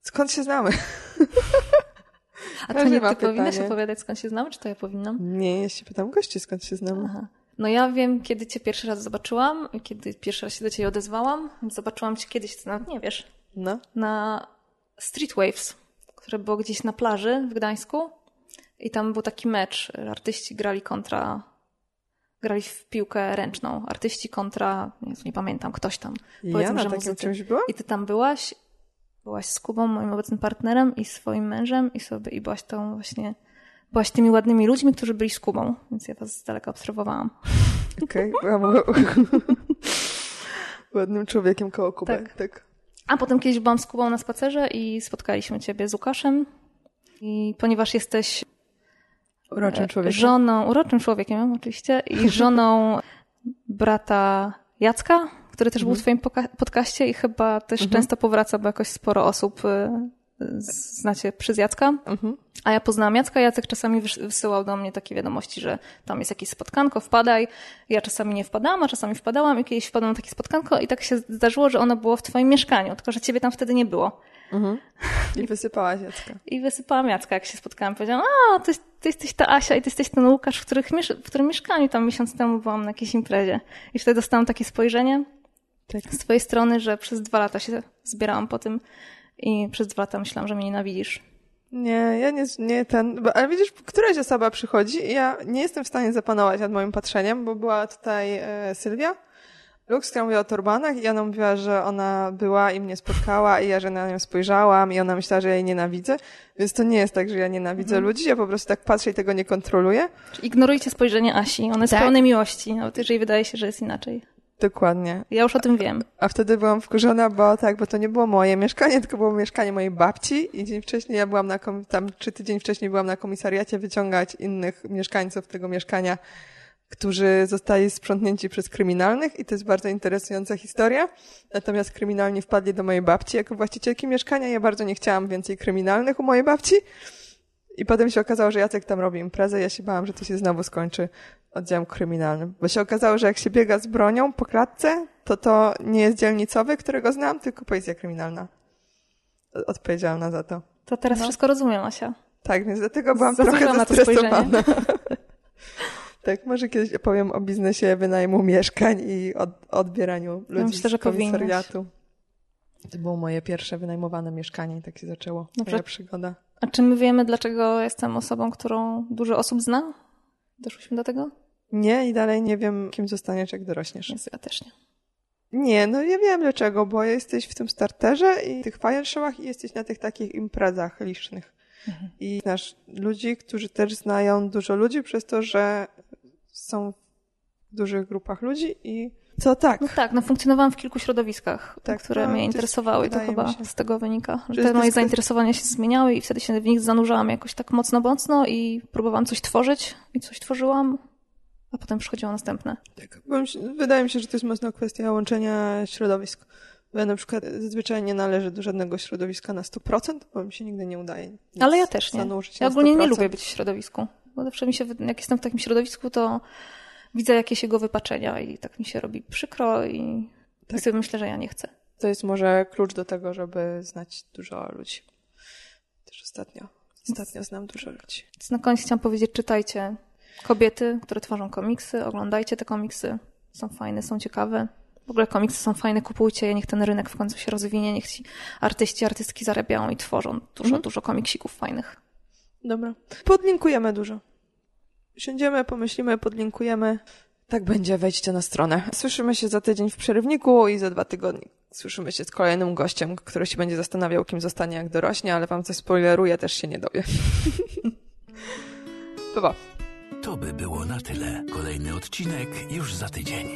Skąd się znamy? <laughs> A to nie ty powinnaś opowiadać skąd się znamy, czy to ja powinnam? Nie, ja się pytam gości, skąd się znamy. Aha. No ja wiem, kiedy cię pierwszy raz zobaczyłam, kiedy pierwszy raz się do ciebie odezwałam. Zobaczyłam cię kiedyś, ty nawet nie wiesz, No. na Street Waves, które było gdzieś na plaży w Gdańsku. I tam był taki mecz. Artyści grali kontra. Grali w piłkę ręczną. Artyści kontra. Nie, nie pamiętam, ktoś tam. Ja Powiedzmy, na że takim muzycy. czymś byłam? I ty tam byłaś. Byłaś z Kubą, moim obecnym partnerem i swoim mężem i sobie i byłaś tą właśnie. Byłaś tymi ładnymi ludźmi, którzy byli z Kubą, więc ja was z daleka obserwowałam. Okej, <laughs> byłam ładnym człowiekiem koło Kuby. Tak. tak. A potem kiedyś byłam z Kubą na spacerze i spotkaliśmy ciebie z Łukaszem. I ponieważ jesteś Uroczym e, człowiekiem. żoną, uroczym człowiekiem oczywiście, i <laughs> żoną brata Jacka, który też był w Mhm. twoim podcaście i chyba też często powraca, bo jakoś sporo osób y, znacie przez Jacka. Mhm. A ja poznałam Jacka, Jacek czasami wys- wysyłał do mnie takie wiadomości, że tam jest jakieś spotkanko, wpadaj. Ja czasami nie wpadałam, a czasami wpadałam i kiedyś wpadłam na takie spotkanko i tak się zdarzyło, że ono było w twoim mieszkaniu, tylko że ciebie tam wtedy nie było. <laughs> I wysypałaś Jacka. I wysypałam Jacka, jak się spotkałam. Powiedziałam, a, ty, ty jesteś ta Asia i ty jesteś ten Łukasz, w, których w którym mieszkaniu tam miesiąc temu byłam na jakiejś imprezie. I wtedy dostałam takie spojrzenie Tak. z twojej strony, że przez dwa lata się zbierałam po tym i przez dwa lata myślałam, że mnie nienawidzisz. Nie, ja nie, nie ten, bo, ale widzisz, któraś osoba przychodzi i ja nie jestem w stanie zapanować nad moim patrzeniem, bo była tutaj e, Sylwia, Lux, która mówiła o turbanach i ona mówiła, że ona była i mnie spotkała i ja, że na nią spojrzałam i ona myślała, że ja jej nienawidzę, więc to nie jest tak, że ja nienawidzę ludzi, ja po prostu tak patrzę i tego nie kontroluję. Czyli ignorujcie spojrzenie Asi. Ona jest Tak. pełne miłości, nawet jeżeli wydaje się, że jest inaczej. Dokładnie. Ja już o tym wiem. A wtedy byłam wkurzona, bo tak, bo to nie było moje mieszkanie, tylko było mieszkanie mojej babci i dzień wcześniej ja byłam na, kom- tam czy tydzień wcześniej byłam na komisariacie wyciągać innych mieszkańców tego mieszkania, którzy zostali sprzątnięci przez kryminalnych i to jest bardzo interesująca historia. Natomiast kryminalni wpadli do mojej babci jako właścicielki mieszkania. Ja bardzo nie chciałam więcej kryminalnych u mojej babci. I potem się okazało, że Jacek tam robi imprezę. Ja się bałam, że to się znowu skończy oddziałem kryminalnym. Bo się okazało, że jak się biega z bronią po klatce, to to nie jest dzielnicowy, którego znam, tylko policja kryminalna. O- Odpowiedziałam na za to. To teraz No. wszystko rozumiem, Asia. Tak, więc dlatego byłam Zasłuchałam trochę zestresowana. <laughs> tak, może kiedyś opowiem o biznesie wynajmu mieszkań i od, odbieraniu ludzi myślę, z komisariatu. powinnaś. To było moje pierwsze wynajmowane mieszkanie i tak się zaczęło Dobrze. moja przygoda. A czy my wiemy, dlaczego jestem osobą, którą dużo osób zna? Doszłyśmy do tego? Nie i dalej nie wiem, kim zostaniesz, jak dorośniesz. Jezu, ja też nie. Nie, no ja wiem dlaczego, bo jesteś w tym starterze i tych fire showach i jesteś na tych takich imprezach licznych. I znasz ludzi, którzy też znają dużo ludzi przez to, że są w dużych grupach ludzi i co tak. No tak, no funkcjonowałam w kilku środowiskach, Tak, które no, mnie interesowały i to chyba się. z tego wynika, Że te moje zainteresowania się zmieniały i wtedy się w nich zanurzałam jakoś tak mocno, mocno i próbowałam coś tworzyć i coś tworzyłam, a potem przychodziło następne. Tak, wydaje mi się, że to jest mocno kwestia łączenia środowisk. Bo ja na przykład zazwyczaj nie należę do żadnego środowiska na 100%, bo mi się nigdy nie udaje. Ale ja też nie. Ja ogólnie nie 100%. lubię być w środowisku. Bo zawsze mi się, jak jestem w takim środowisku, to widzę jakieś jego wypaczenia i tak mi się robi przykro i Tak. sobie myślę, że ja nie chcę. To jest może klucz do tego, żeby znać dużo ludzi. Też ostatnio. Ostatnio znam dużo ludzi. Więc na koniec chciałam powiedzieć, czytajcie kobiety, które tworzą komiksy, oglądajcie te komiksy. Są fajne, są ciekawe. W ogóle komiksy są fajne, kupujcie je, niech ten rynek w końcu się rozwinie, niech ci artyści, artystki zarabiają i tworzą dużo, Mhm. dużo komiksików fajnych. Dobra. Podlinkujemy dużo. Siądziemy, pomyślimy, podlinkujemy. Tak będzie, wejdźcie na stronę. Słyszymy się za tydzień w przerywniku i za dwa tygodnie słyszymy się z kolejnym gościem, który się będzie zastanawiał, kim zostanie, jak dorośnie, ale wam coś spoileruje, też się nie dowie. pa. <laughs> To by było na tyle. Kolejny odcinek już za tydzień.